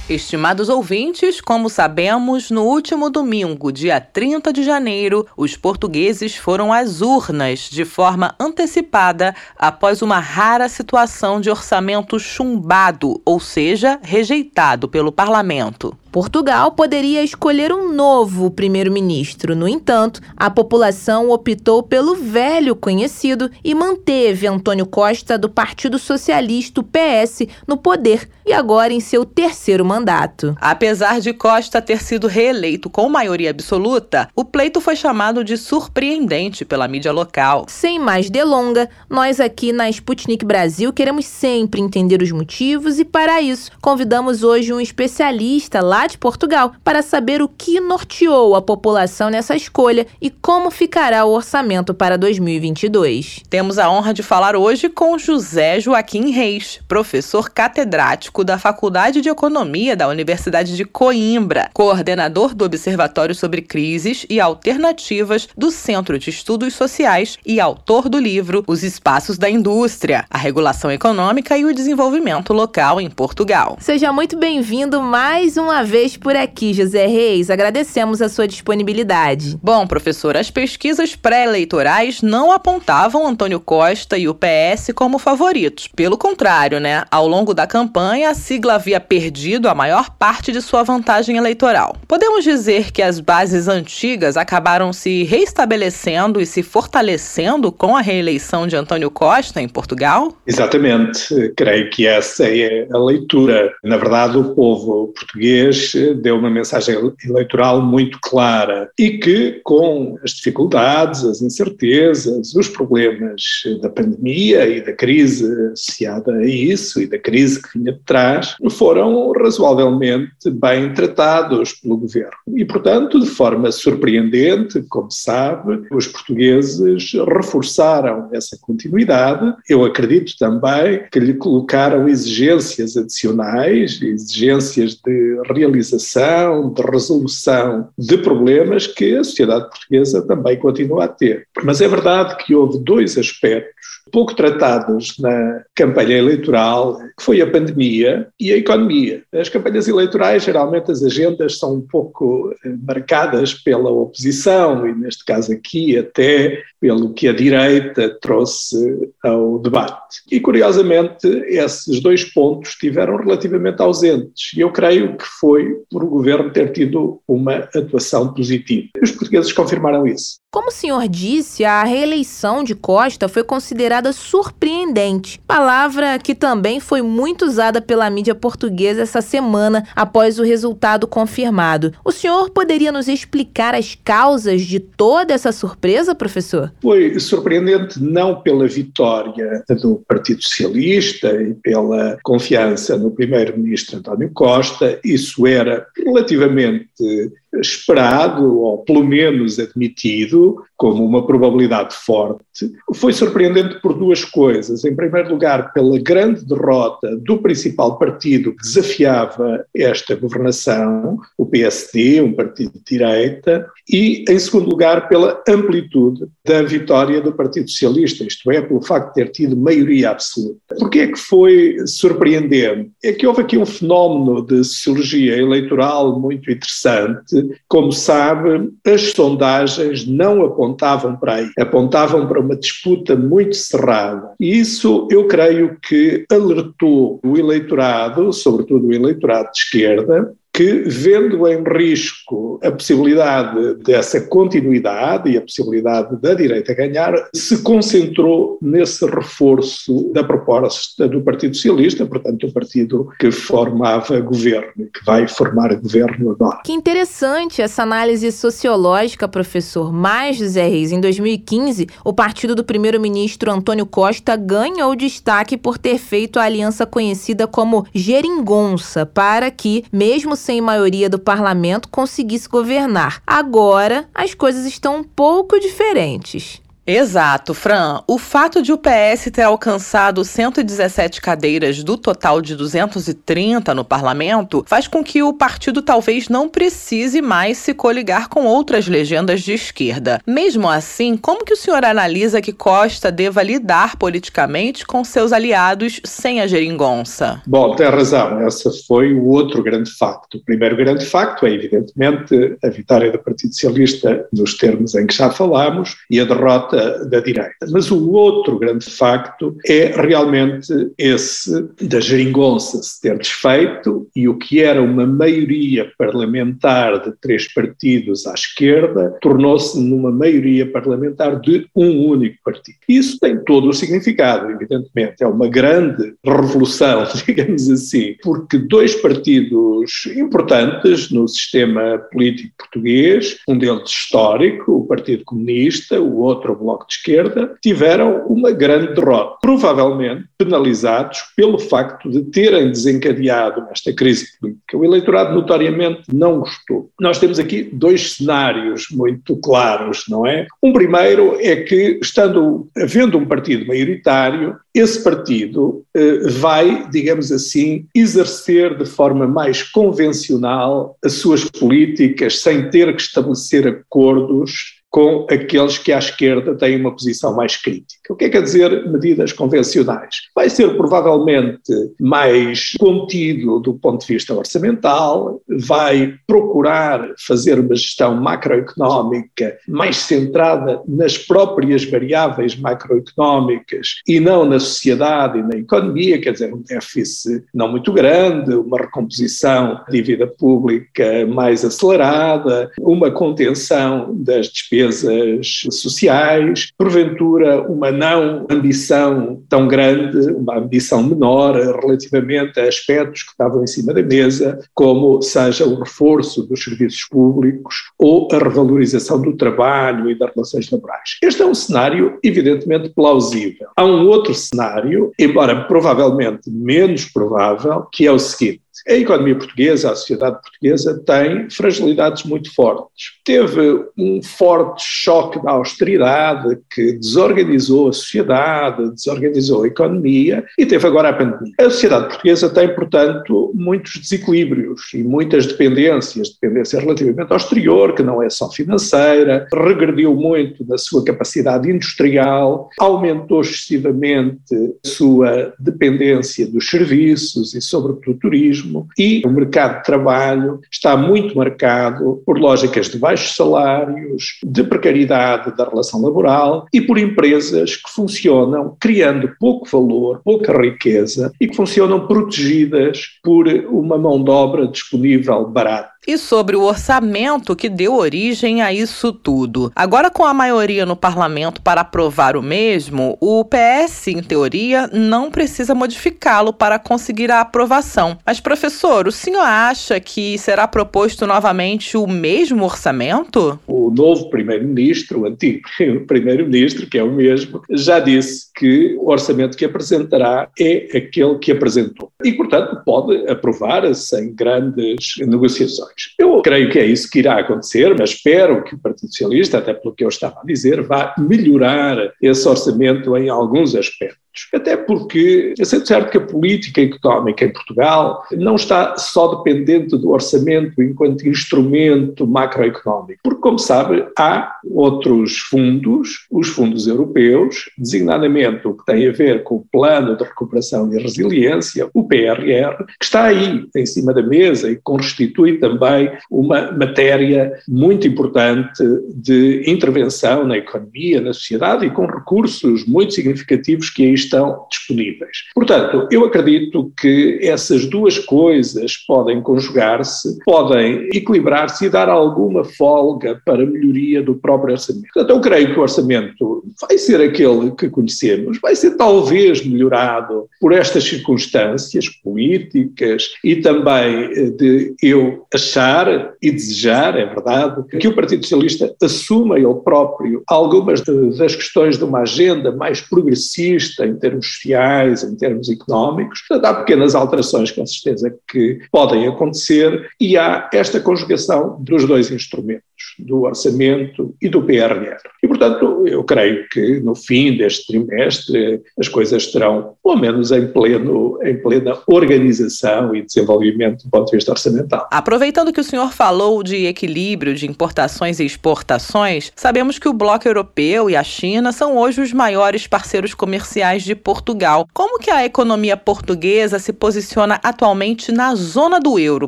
Estimados ouvintes, como sabemos, no último domingo, dia 30 de janeiro, os portugueses foram às urnas de forma antecipada após uma rara situação de orçamento chumbado, ou seja, rejeitado pelo parlamento. Portugal poderia escolher um novo primeiro-ministro. No entanto, a população optou pelo velho conhecido e manteve Antônio Costa do Partido Socialista, PS, no poder e agora em seu terceiro mandato. Apesar de Costa ter sido reeleito com maioria absoluta, o pleito foi chamado de surpreendente pela mídia local. Sem mais delonga, nós aqui na Sputnik Brasil queremos sempre entender os motivos e, para isso, convidamos hoje um especialista lá de Portugal para saber o que norteou a população nessa escolha e como ficará o orçamento para 2022. Temos a honra de falar hoje com José Joaquim Reis, professor catedrático da Faculdade de Economia da Universidade de Coimbra, coordenador do Observatório sobre Crises e Alternativas do Centro de Estudos Sociais e autor do livro Os Espaços da Indústria, a Regulação Econômica e o Desenvolvimento Local em Portugal. Seja muito bem-vindo mais uma vez por aqui, José Reis. Agradecemos a sua disponibilidade. Bom, professor, as pesquisas pré-eleitorais não apontavam Antônio Costa e o PS como favoritos. Pelo contrário, né? Ao longo da campanha, a sigla havia perdido a maior parte de sua vantagem eleitoral. Podemos dizer que as bases antigas acabaram se reestabelecendo e se fortalecendo com a reeleição de Antônio Costa em Portugal? Exatamente. Creio que essa é a leitura. Na verdade, o povo português deu uma mensagem eleitoral muito clara e que, com as dificuldades, as incertezas, os problemas da pandemia e da crise associada a isso e da crise que vinha de trás, foram razoavelmente bem tratados pelo governo. E, portanto, de forma surpreendente, como sabe, os portugueses reforçaram essa continuidade. Eu acredito também que lhe colocaram exigências adicionais, exigências de realização, de resolução de problemas que a sociedade portuguesa também continua a ter. Mas é verdade que houve dois aspectos pouco tratados na campanha eleitoral, que foi a pandemia e a economia. As campanhas eleitorais, geralmente, as agendas são um pouco eh, marcadas pela oposição, e neste caso aqui, até pelo que a direita trouxe ao debate. E, curiosamente, esses dois pontos estiveram relativamente ausentes. E eu creio que foi por o governo ter tido uma atuação positiva. Os portugueses confirmaram isso. Como o senhor disse, a reeleição de Costa foi considerada surpreendente, palavra que também foi muito usada pela mídia portuguesa essa semana após o resultado confirmado. O senhor poderia nos explicar as causas de toda essa surpresa, professor? Foi surpreendente não pela vitória do Partido Socialista e pela confiança no primeiro-ministro António Costa, isso era relativamente esperado, ou pelo menos admitido, como uma probabilidade forte, foi surpreendente por duas coisas. Em primeiro lugar, pela grande derrota do principal partido que desafiava esta governação, o PSD, um partido de direita, e, em segundo lugar, pela amplitude da vitória do Partido Socialista, isto é, pelo facto de ter tido maioria absoluta. Porquê é que foi surpreendente? É que houve aqui um fenómeno de sociologia eleitoral muito interessante. Como sabe, as sondagens não apontavam para aí, apontavam para uma disputa muito cerrada. E isso, eu creio que alertou o eleitorado, sobretudo o eleitorado de esquerda, que, vendo em risco a possibilidade dessa continuidade e a possibilidade da direita ganhar, se concentrou nesse reforço da proposta do Partido Socialista, portanto, o partido que formava governo, que vai formar governo agora. Que interessante essa análise sociológica, professor. Mais, José Reis, em 2015, o partido do primeiro-ministro Antônio Costa ganhou destaque por ter feito a aliança conhecida como Geringonça, para que, mesmo sem maioria do parlamento, conseguisse governar. Agora, as coisas estão um pouco diferentes. Exato, Fran. O fato de o PS ter alcançado 117 cadeiras do total de 230 no parlamento faz com que o partido talvez não precise mais se coligar com outras legendas de esquerda. Mesmo assim, como que o senhor analisa que Costa deva lidar politicamente com seus aliados sem a geringonça? Bom, tem razão. Esse foi o outro grande facto. O primeiro grande facto é, evidentemente, a vitória do Partido Socialista nos termos em que já falámos e a derrota da, da direita. Mas o outro grande facto é realmente esse da geringonça se ter desfeito e o que era uma maioria parlamentar de três partidos à esquerda tornou-se numa maioria parlamentar de um único partido. Isso tem todo o significado, evidentemente. É uma grande revolução, digamos assim, porque dois partidos importantes no sistema político português, um deles histórico, o Partido Comunista, o outro, Bloco de Esquerda, tiveram uma grande derrota, provavelmente penalizados pelo facto de terem desencadeado esta crise política. O eleitorado notoriamente não gostou. Nós temos aqui dois cenários muito claros, não é? Um primeiro é que, estando havendo um partido maioritário, esse partido eh, vai, digamos assim, exercer de forma mais convencional as suas políticas sem ter que estabelecer acordos com aqueles que à esquerda têm uma posição mais crítica. O que é que quer dizer medidas convencionais? Vai ser provavelmente mais contido do ponto de vista orçamental, vai procurar fazer uma gestão macroeconómica mais centrada nas próprias variáveis macroeconómicas e não na sociedade e na economia, quer dizer, um déficit não muito grande, uma recomposição da dívida pública mais acelerada, uma contenção das despesas despesas sociais, porventura uma não ambição tão grande, uma ambição menor relativamente a aspectos que estavam em cima da mesa, como seja o reforço dos serviços públicos ou a revalorização do trabalho e das relações laborais. Este é um cenário evidentemente plausível. Há um outro cenário, embora provavelmente menos provável, que é o seguinte: A economia portuguesa, a sociedade portuguesa, tem fragilidades muito fortes. Teve um forte choque da austeridade que desorganizou a sociedade, desorganizou a economia e teve agora a pandemia. A sociedade portuguesa tem, portanto, muitos desequilíbrios e muitas dependências, dependência relativamente ao exterior, que não é só financeira, regrediu muito na sua capacidade industrial, aumentou excessivamente a sua dependência dos serviços e, sobretudo, do turismo, e o mercado de trabalho está muito marcado por lógicas de baixos salários, de precariedade da relação laboral e por empresas que funcionam criando pouco valor, pouca riqueza e que funcionam protegidas por uma mão de obra disponível barata e sobre o orçamento que deu origem a isso tudo. Agora, com a maioria no parlamento para aprovar o mesmo, o PS, em teoria, não precisa modificá-lo para conseguir a aprovação. Mas, professor, o senhor acha que será proposto novamente o mesmo orçamento? O novo primeiro-ministro, o antigo primeiro-ministro, que é o mesmo, já disse que o orçamento que apresentará é aquele que apresentou. E, portanto, pode aprovar sem grandes negociações. Eu creio que é isso que irá acontecer, mas espero que o Partido Socialista, até pelo que eu estava a dizer, vá melhorar esse orçamento em alguns aspectos. Até porque é certo que a política económica em Portugal não está só dependente do orçamento enquanto instrumento macroeconómico, porque, como sabe, há outros fundos, os fundos europeus, designadamente o que tem a ver com o Plano de Recuperação e Resiliência, o PRR, que está aí em cima da mesa e constitui também uma matéria muito importante de intervenção na economia, na sociedade e com recursos muito significativos que aí estão disponíveis. Portanto, eu acredito que essas duas coisas podem conjugar-se, podem equilibrar-se e dar alguma folga para a melhoria do próprio orçamento. Portanto, eu creio que o orçamento vai ser aquele que conhecemos, vai ser talvez melhorado por estas circunstâncias políticas e também eh, de eu achar e desejar, é verdade, que o Partido Socialista assuma ele próprio algumas das questões de uma agenda mais progressista em termos sociais, em termos económicos. Portanto, há pequenas alterações, com certeza, que podem acontecer e há esta conjugação dos dois instrumentos, do orçamento e do PRR. E, portanto, eu creio que no fim deste trimestre as coisas estarão, pelo menos, em, pleno, em plena organização e desenvolvimento do ponto de vista orçamental. Aproveitando que o senhor falou de equilíbrio de importações e exportações, sabemos que o bloco europeu e a China são hoje os maiores parceiros comerciais de Portugal. Como que a economia portuguesa se posiciona atualmente na zona do euro,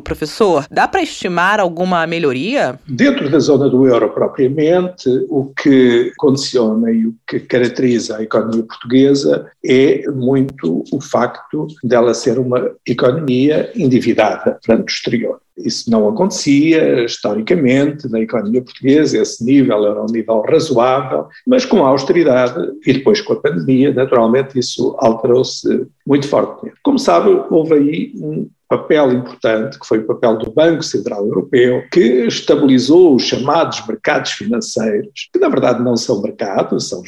professor? Dá para estimar alguma melhoria? Dentro da zona do euro propriamente, o que condiciona e o que caracteriza a economia portuguesa é muito o facto dela ser uma economia endividada perante o exterior. Isso não acontecia historicamente na economia portuguesa, esse nível era um nível razoável, mas com a austeridade e depois com a pandemia, naturalmente isso alterou-se muito fortemente. Como sabe, houve aí um papel importante, que foi o papel do Banco Central Europeu, que estabilizou os chamados mercados financeiros, que na verdade não são mercados, são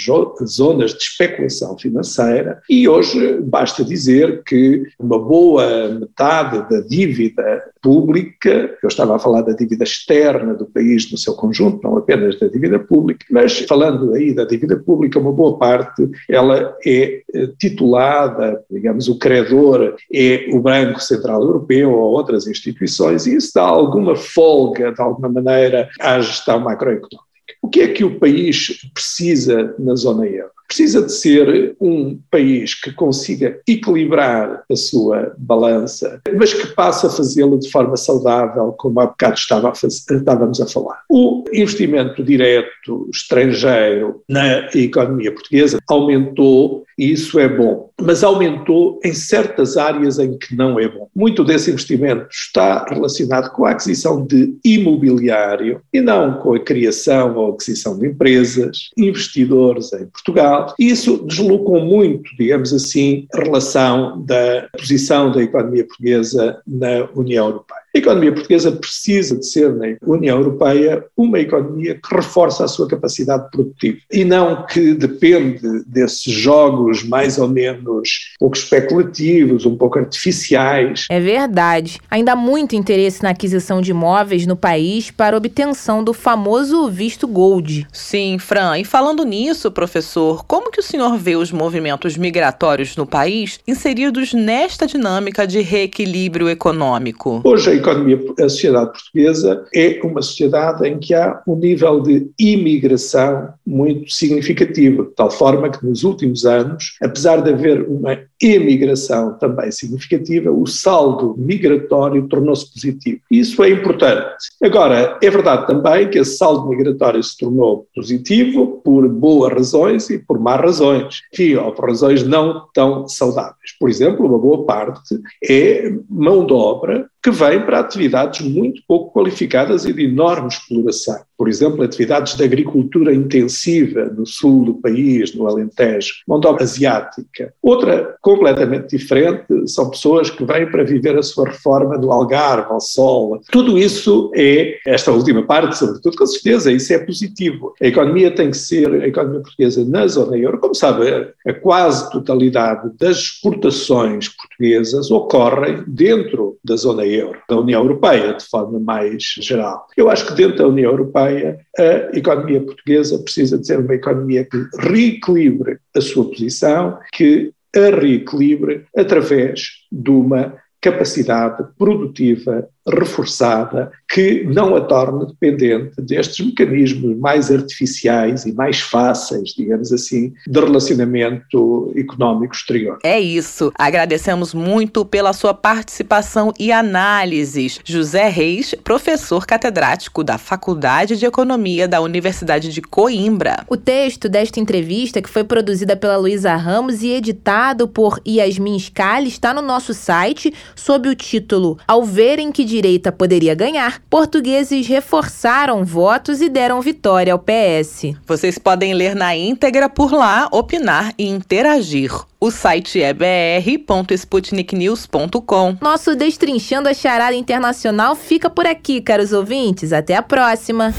zonas de especulação financeira, e hoje basta dizer que uma boa metade da dívida pública, eu estava a falar da dívida externa do país no seu conjunto, não apenas da dívida pública, mas falando aí da dívida pública, uma boa parte, ela é eh, titulada, digamos, o credor é o Banco Central Europeu, Europeu ou outras instituições, e isso dá alguma folga, de alguma maneira, à gestão macroeconómica. O que é que o país precisa na zona euro? Precisa de ser um país que consiga equilibrar a sua balança, mas que passe a fazê-lo de forma saudável, como há bocado estava a fazer, estávamos a falar. O investimento direto estrangeiro na economia portuguesa aumentou e isso é bom, mas aumentou em certas áreas em que não é bom. Muito desse investimento está relacionado com a aquisição de imobiliário e não com a criação ou aquisição de empresas, investidores em Portugal. E isso deslocou muito, digamos assim, a relação da posição da economia portuguesa na União Europeia. A economia portuguesa precisa de ser, na União Europeia, uma economia que reforça a sua capacidade produtiva e não que depende desses jogos mais ou menos um pouco especulativos, um pouco artificiais. É verdade. Ainda há muito interesse na aquisição de imóveis no país para obtenção do famoso visto gold. Sim, Fran. E falando nisso, professor, como que o senhor vê os movimentos migratórios no país inseridos nesta dinâmica de reequilíbrio econômico? Hoje a economia, a sociedade portuguesa é uma sociedade em que há um nível de imigração muito significativo, de tal forma que nos últimos anos, apesar de haver uma emigração também significativa, o saldo migratório tornou-se positivo. Isso é importante. Agora, é verdade também que esse saldo migratório se tornou positivo por boas razões e por más razões, enfim, ou por razões não tão saudáveis. Por exemplo, uma boa parte é mão de obra que vem para atividades muito pouco qualificadas e de enorme exploração. Por exemplo, atividades de agricultura intensiva no sul do país, no Alentejo, mão de obra asiática. Outra completamente diferente são pessoas que vêm para viver a sua reforma no Algarve, ao Sol. Tudo isso é, esta última parte, sobretudo, com certeza, isso é positivo. A economia tem que ser, a economia portuguesa na zona euro, como sabe, a quase totalidade das exportações portuguesas ocorrem dentro da zona euro, da União Europeia, de forma mais geral. Eu acho que dentro da União Europeia a economia portuguesa precisa de ser uma economia que reequilibre a sua posição, que a reequilibre através de uma capacidade produtiva reforçada que não a torne dependente destes mecanismos mais artificiais e mais fáceis, digamos assim, de relacionamento económico exterior. É isso. Agradecemos muito pela sua participação e análises. José Reis, professor catedrático da Faculdade de Economia da Universidade de Coimbra. O texto desta entrevista, que foi produzida pela Luísa Ramos e editado por Yasmin Scali, está no nosso site sob o título Ao verem que direita poderia ganhar, portugueses reforçaram votos e deram vitória ao PS. Vocês podem ler na íntegra por lá, opinar e interagir. O site é br.sputniknews.com. Nosso Destrinchando a Charada Internacional fica por aqui, caros ouvintes. Até a próxima.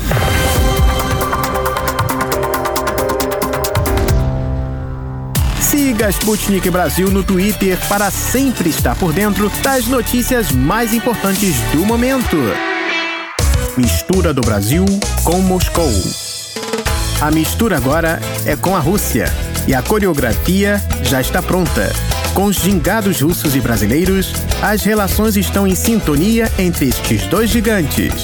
Siga Sputnik Brasil no Twitter para sempre estar por dentro das notícias mais importantes do momento. Mistura do Brasil com Moscou. A mistura agora é com a Rússia e a coreografia já está pronta. Com os gingados russos e brasileiros, as relações estão em sintonia entre estes dois gigantes.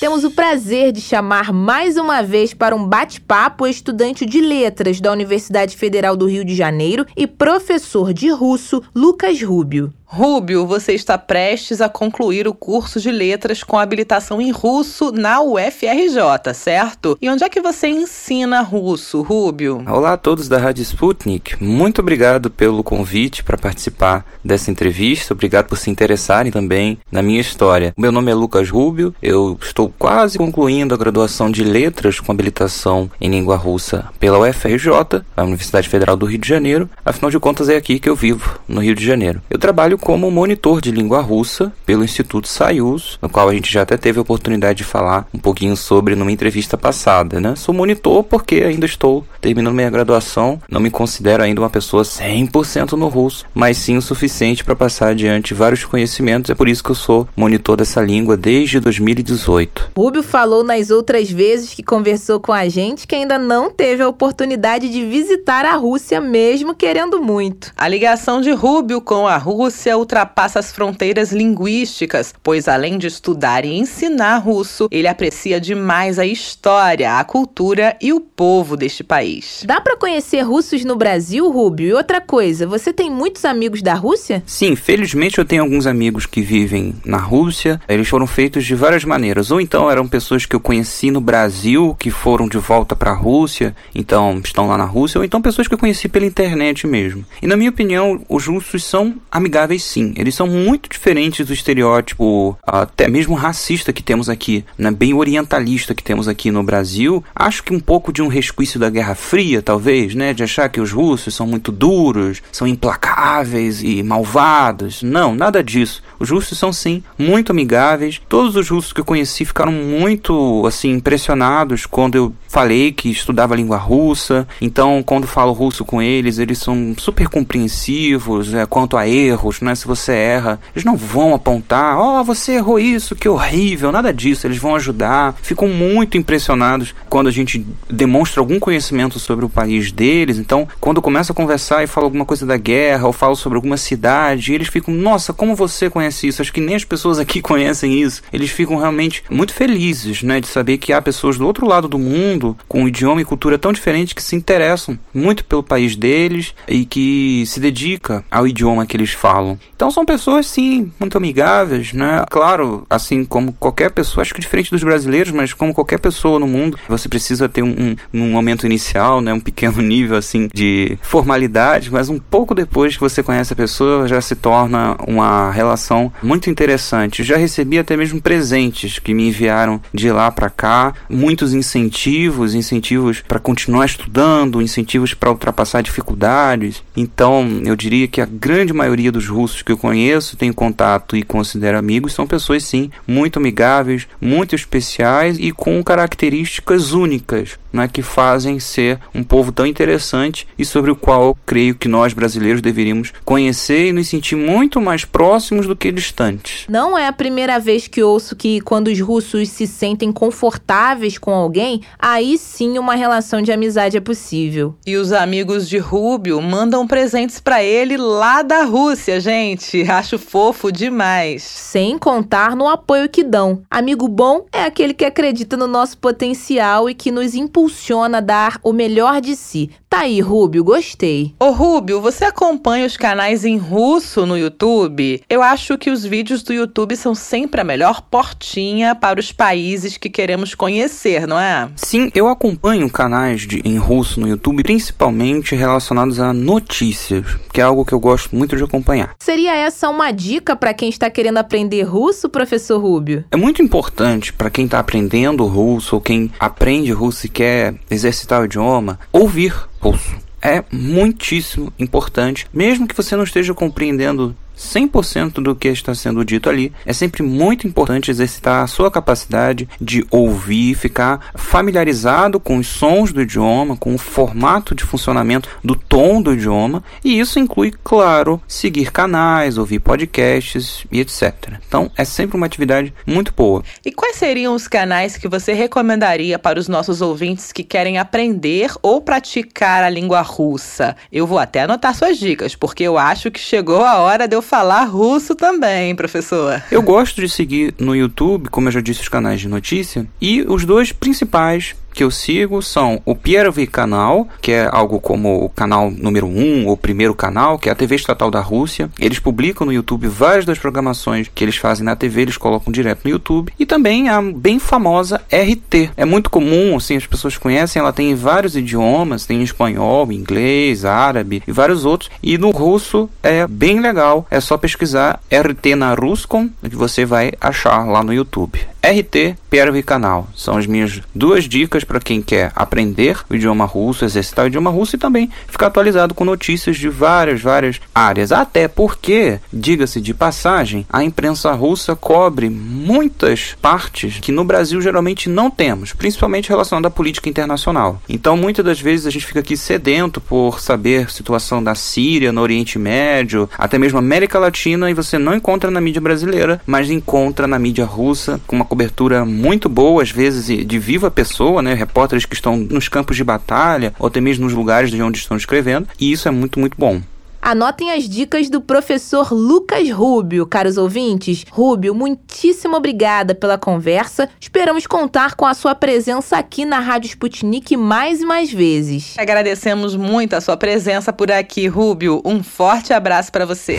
Temos o prazer de chamar mais uma vez para um bate-papo estudante de letras da Universidade Federal do Rio de Janeiro e professor de russo, Lucas Rubio. Rúbio, você está prestes a concluir o curso de letras com habilitação em russo na UFRJ, certo? E onde é que você ensina russo, Rúbio? Olá a todos da Rádio Sputnik. Muito obrigado pelo convite para participar dessa entrevista. Obrigado por se interessarem também na minha história. Meu nome é Lucas Rúbio. Eu estou quase concluindo a graduação de letras com habilitação em língua russa pela UFRJ, a Universidade Federal do Rio de Janeiro. Afinal de contas, é aqui que eu vivo, no Rio de Janeiro. Eu trabalho como monitor de língua russa pelo Instituto Sayus, no qual a gente já até teve a oportunidade de falar um pouquinho sobre numa entrevista passada, né? Sou monitor porque ainda estou terminando minha graduação, não me considero ainda uma pessoa 100% no russo, mas sim o suficiente para passar adiante vários conhecimentos, é por isso que eu sou monitor dessa língua desde 2018. Rubio falou nas outras vezes que conversou com a gente que ainda não teve a oportunidade de visitar a Rússia mesmo querendo muito. A ligação de Rubio com a Rússia ultrapassa as fronteiras linguísticas, pois além de estudar e ensinar russo, ele aprecia demais a história, a cultura e o povo deste país. Dá para conhecer russos no Brasil, Rubio? E outra coisa, você tem muitos amigos da Rússia? Sim, felizmente eu tenho alguns amigos que vivem na Rússia. Eles foram feitos de várias maneiras. Ou então eram pessoas que eu conheci no Brasil, que foram de volta para a Rússia, então estão lá na Rússia, ou então pessoas que eu conheci pela internet mesmo. E na minha opinião, os russos são amigáveis sim. Eles são muito diferentes do estereótipo, até mesmo racista que temos aqui, né? bem orientalista que temos aqui no Brasil. Acho que um pouco de um resquício da Guerra Fria, talvez, né? De achar que os russos são muito duros, são implacáveis e malvados. Não, nada disso. Os russos são sim muito amigáveis. Todos os russos que eu conheci ficaram muito assim impressionados quando eu falei que estudava língua russa. Então, quando falo russo com eles, eles são super compreensivos é, quanto a erros, né? Se você erra, eles não vão apontar, ó, oh, você errou isso, que horrível, nada disso. Eles vão ajudar. Ficam muito impressionados quando a gente demonstra algum conhecimento sobre o país deles. Então, quando começa a conversar e fala alguma coisa da guerra ou falo sobre alguma cidade, eles ficam, nossa, como você conhece isso? Acho que nem as pessoas aqui conhecem isso. Eles ficam realmente muito felizes, né, de saber que há pessoas do outro lado do mundo com um idioma e cultura tão diferente que se interessam muito pelo país deles e que se dedica ao idioma que eles falam. Então são pessoas sim muito amigáveis, né? Claro, assim como qualquer pessoa, acho que diferente dos brasileiros, mas como qualquer pessoa no mundo, você precisa ter um, um, um momento inicial, né, um pequeno nível assim de formalidade, mas um pouco depois que você conhece a pessoa já se torna uma relação muito interessante. Já recebi até mesmo presentes que me enviaram de lá para cá, muitos incentivos, incentivos para continuar estudando, incentivos para ultrapassar dificuldades. Então, eu diria que a grande maioria dos russos que eu conheço, tenho contato e considero amigos, são pessoas sim muito amigáveis, muito especiais e com características únicas, né, que fazem ser um povo tão interessante e sobre o qual eu creio que nós brasileiros deveríamos conhecer e nos sentir muito mais próximos do que distantes. Não é a primeira vez que ouço que quando os russos se sentem confortáveis com alguém, aí sim uma relação de amizade é possível. E os amigos de Rubio mandam presentes para ele lá da Rússia, gente. Acho fofo demais. Sem contar no apoio que dão. Amigo bom é aquele que acredita no nosso potencial e que nos impulsiona a dar o melhor de si. Tá aí, Rubio, gostei. Ô, Rubio, você acompanha os canais em russo no YouTube? Eu acho que os vídeos do YouTube são sempre a melhor portinha para os países que queremos conhecer, não é? Sim, eu acompanho canais de, em russo no YouTube, principalmente relacionados a notícias, que é algo que eu gosto muito de acompanhar. Seria essa uma dica para quem está querendo aprender russo, professor Rubio? É muito importante para quem está aprendendo russo ou quem aprende russo e quer exercitar o idioma, ouvir É muitíssimo importante, mesmo que você não esteja compreendendo 100% do que está sendo dito ali. É sempre muito importante exercitar a sua capacidade de ouvir, ficar familiarizado com os sons do idioma, com o formato de funcionamento do tom do idioma, e isso inclui, claro, seguir canais, ouvir podcasts e etc. Então, é sempre uma atividade muito boa. E quais seriam os canais que você recomendaria para os nossos ouvintes que querem aprender ou praticar a língua russa? Eu vou até anotar suas dicas, porque eu acho que chegou a hora de eu falar russo também, professor. Eu gosto de seguir no YouTube, como eu já disse, os canais de notícia, e os dois principais que eu sigo são o Piervi Canal, que é algo como o canal número 1 um, ou primeiro canal, que é a TV estatal da Rússia. Eles publicam no YouTube várias das programações que eles fazem na TV, eles colocam direto no YouTube. E também a bem famosa RT. É muito comum, assim, as pessoas conhecem, ela tem vários idiomas, tem espanhol, inglês, árabe e vários outros. E no russo é bem legal, é só pesquisar RT na Ruscom que você vai achar lá no YouTube. RT Pervi Canal. São as minhas duas dicas para quem quer aprender o idioma russo, exercitar o idioma russo e também ficar atualizado com notícias de várias, várias áreas. Até porque, diga-se de passagem, a imprensa russa cobre muitas partes que no Brasil geralmente não temos, principalmente relacionada à política internacional. Então, muitas das vezes a gente fica aqui sedento por saber situação da Síria, no Oriente Médio, até mesmo América Latina, e você não encontra na mídia brasileira, mas encontra na mídia russa com uma cobertura muito boa, às vezes de viva pessoa, né? Repórteres que estão nos campos de batalha ou até mesmo nos lugares de onde estão escrevendo, e isso é muito, muito bom. Anotem as dicas do professor Lucas Rubio, caros ouvintes. Rubio, muitíssimo obrigada pela conversa. Esperamos contar com a sua presença aqui na Rádio Sputnik mais e mais vezes. Agradecemos muito a sua presença por aqui, Rubio. Um forte abraço para você.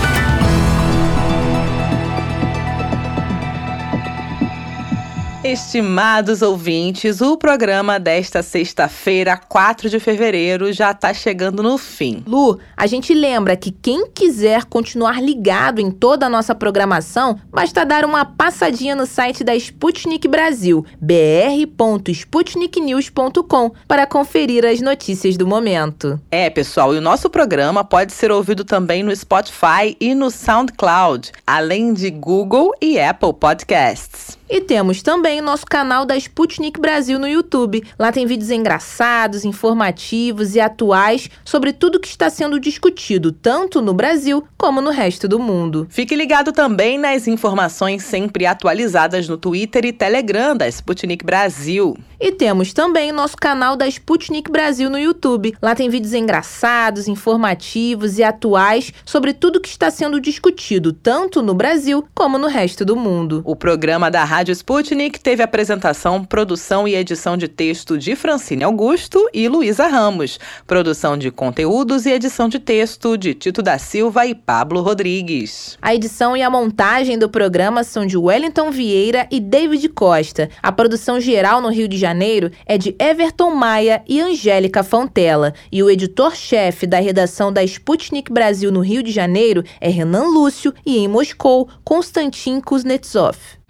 Estimados ouvintes, o programa desta sexta-feira, 4 de fevereiro, já está chegando no fim. Lu, a gente lembra que quem quiser continuar ligado em toda a nossa programação, basta dar uma passadinha no site da Sputnik Brasil, br.sputniknews.com, para conferir as notícias do momento. É, pessoal, e o nosso programa pode ser ouvido também no Spotify e no SoundCloud, além de Google e Apple Podcasts. E temos também o nosso canal da Sputnik Brasil no YouTube. Lá tem vídeos engraçados, informativos e atuais sobre tudo que está sendo discutido, tanto no Brasil como no resto do mundo. Fique ligado também nas informações sempre atualizadas no Twitter e Telegram da Sputnik Brasil. E temos também o nosso canal da Sputnik Brasil no YouTube. Lá tem vídeos engraçados, informativos e atuais sobre tudo que está sendo discutido, tanto no Brasil como no resto do mundo. O programa da Rádio Sputnik teve apresentação, produção e edição de texto de Francine Augusto e Luísa Ramos, produção de conteúdos e edição de texto de Tito da Silva e Pablo Rodrigues. A edição e a montagem do programa são de Wellington Vieira e David Costa. A produção geral no Rio de Janeiro é de Everton Maia e Angélica Fontela. E o editor-chefe da redação da Sputnik Brasil no Rio de Janeiro é Renan Lúcio e em Moscou, Konstantin Kuznetsov.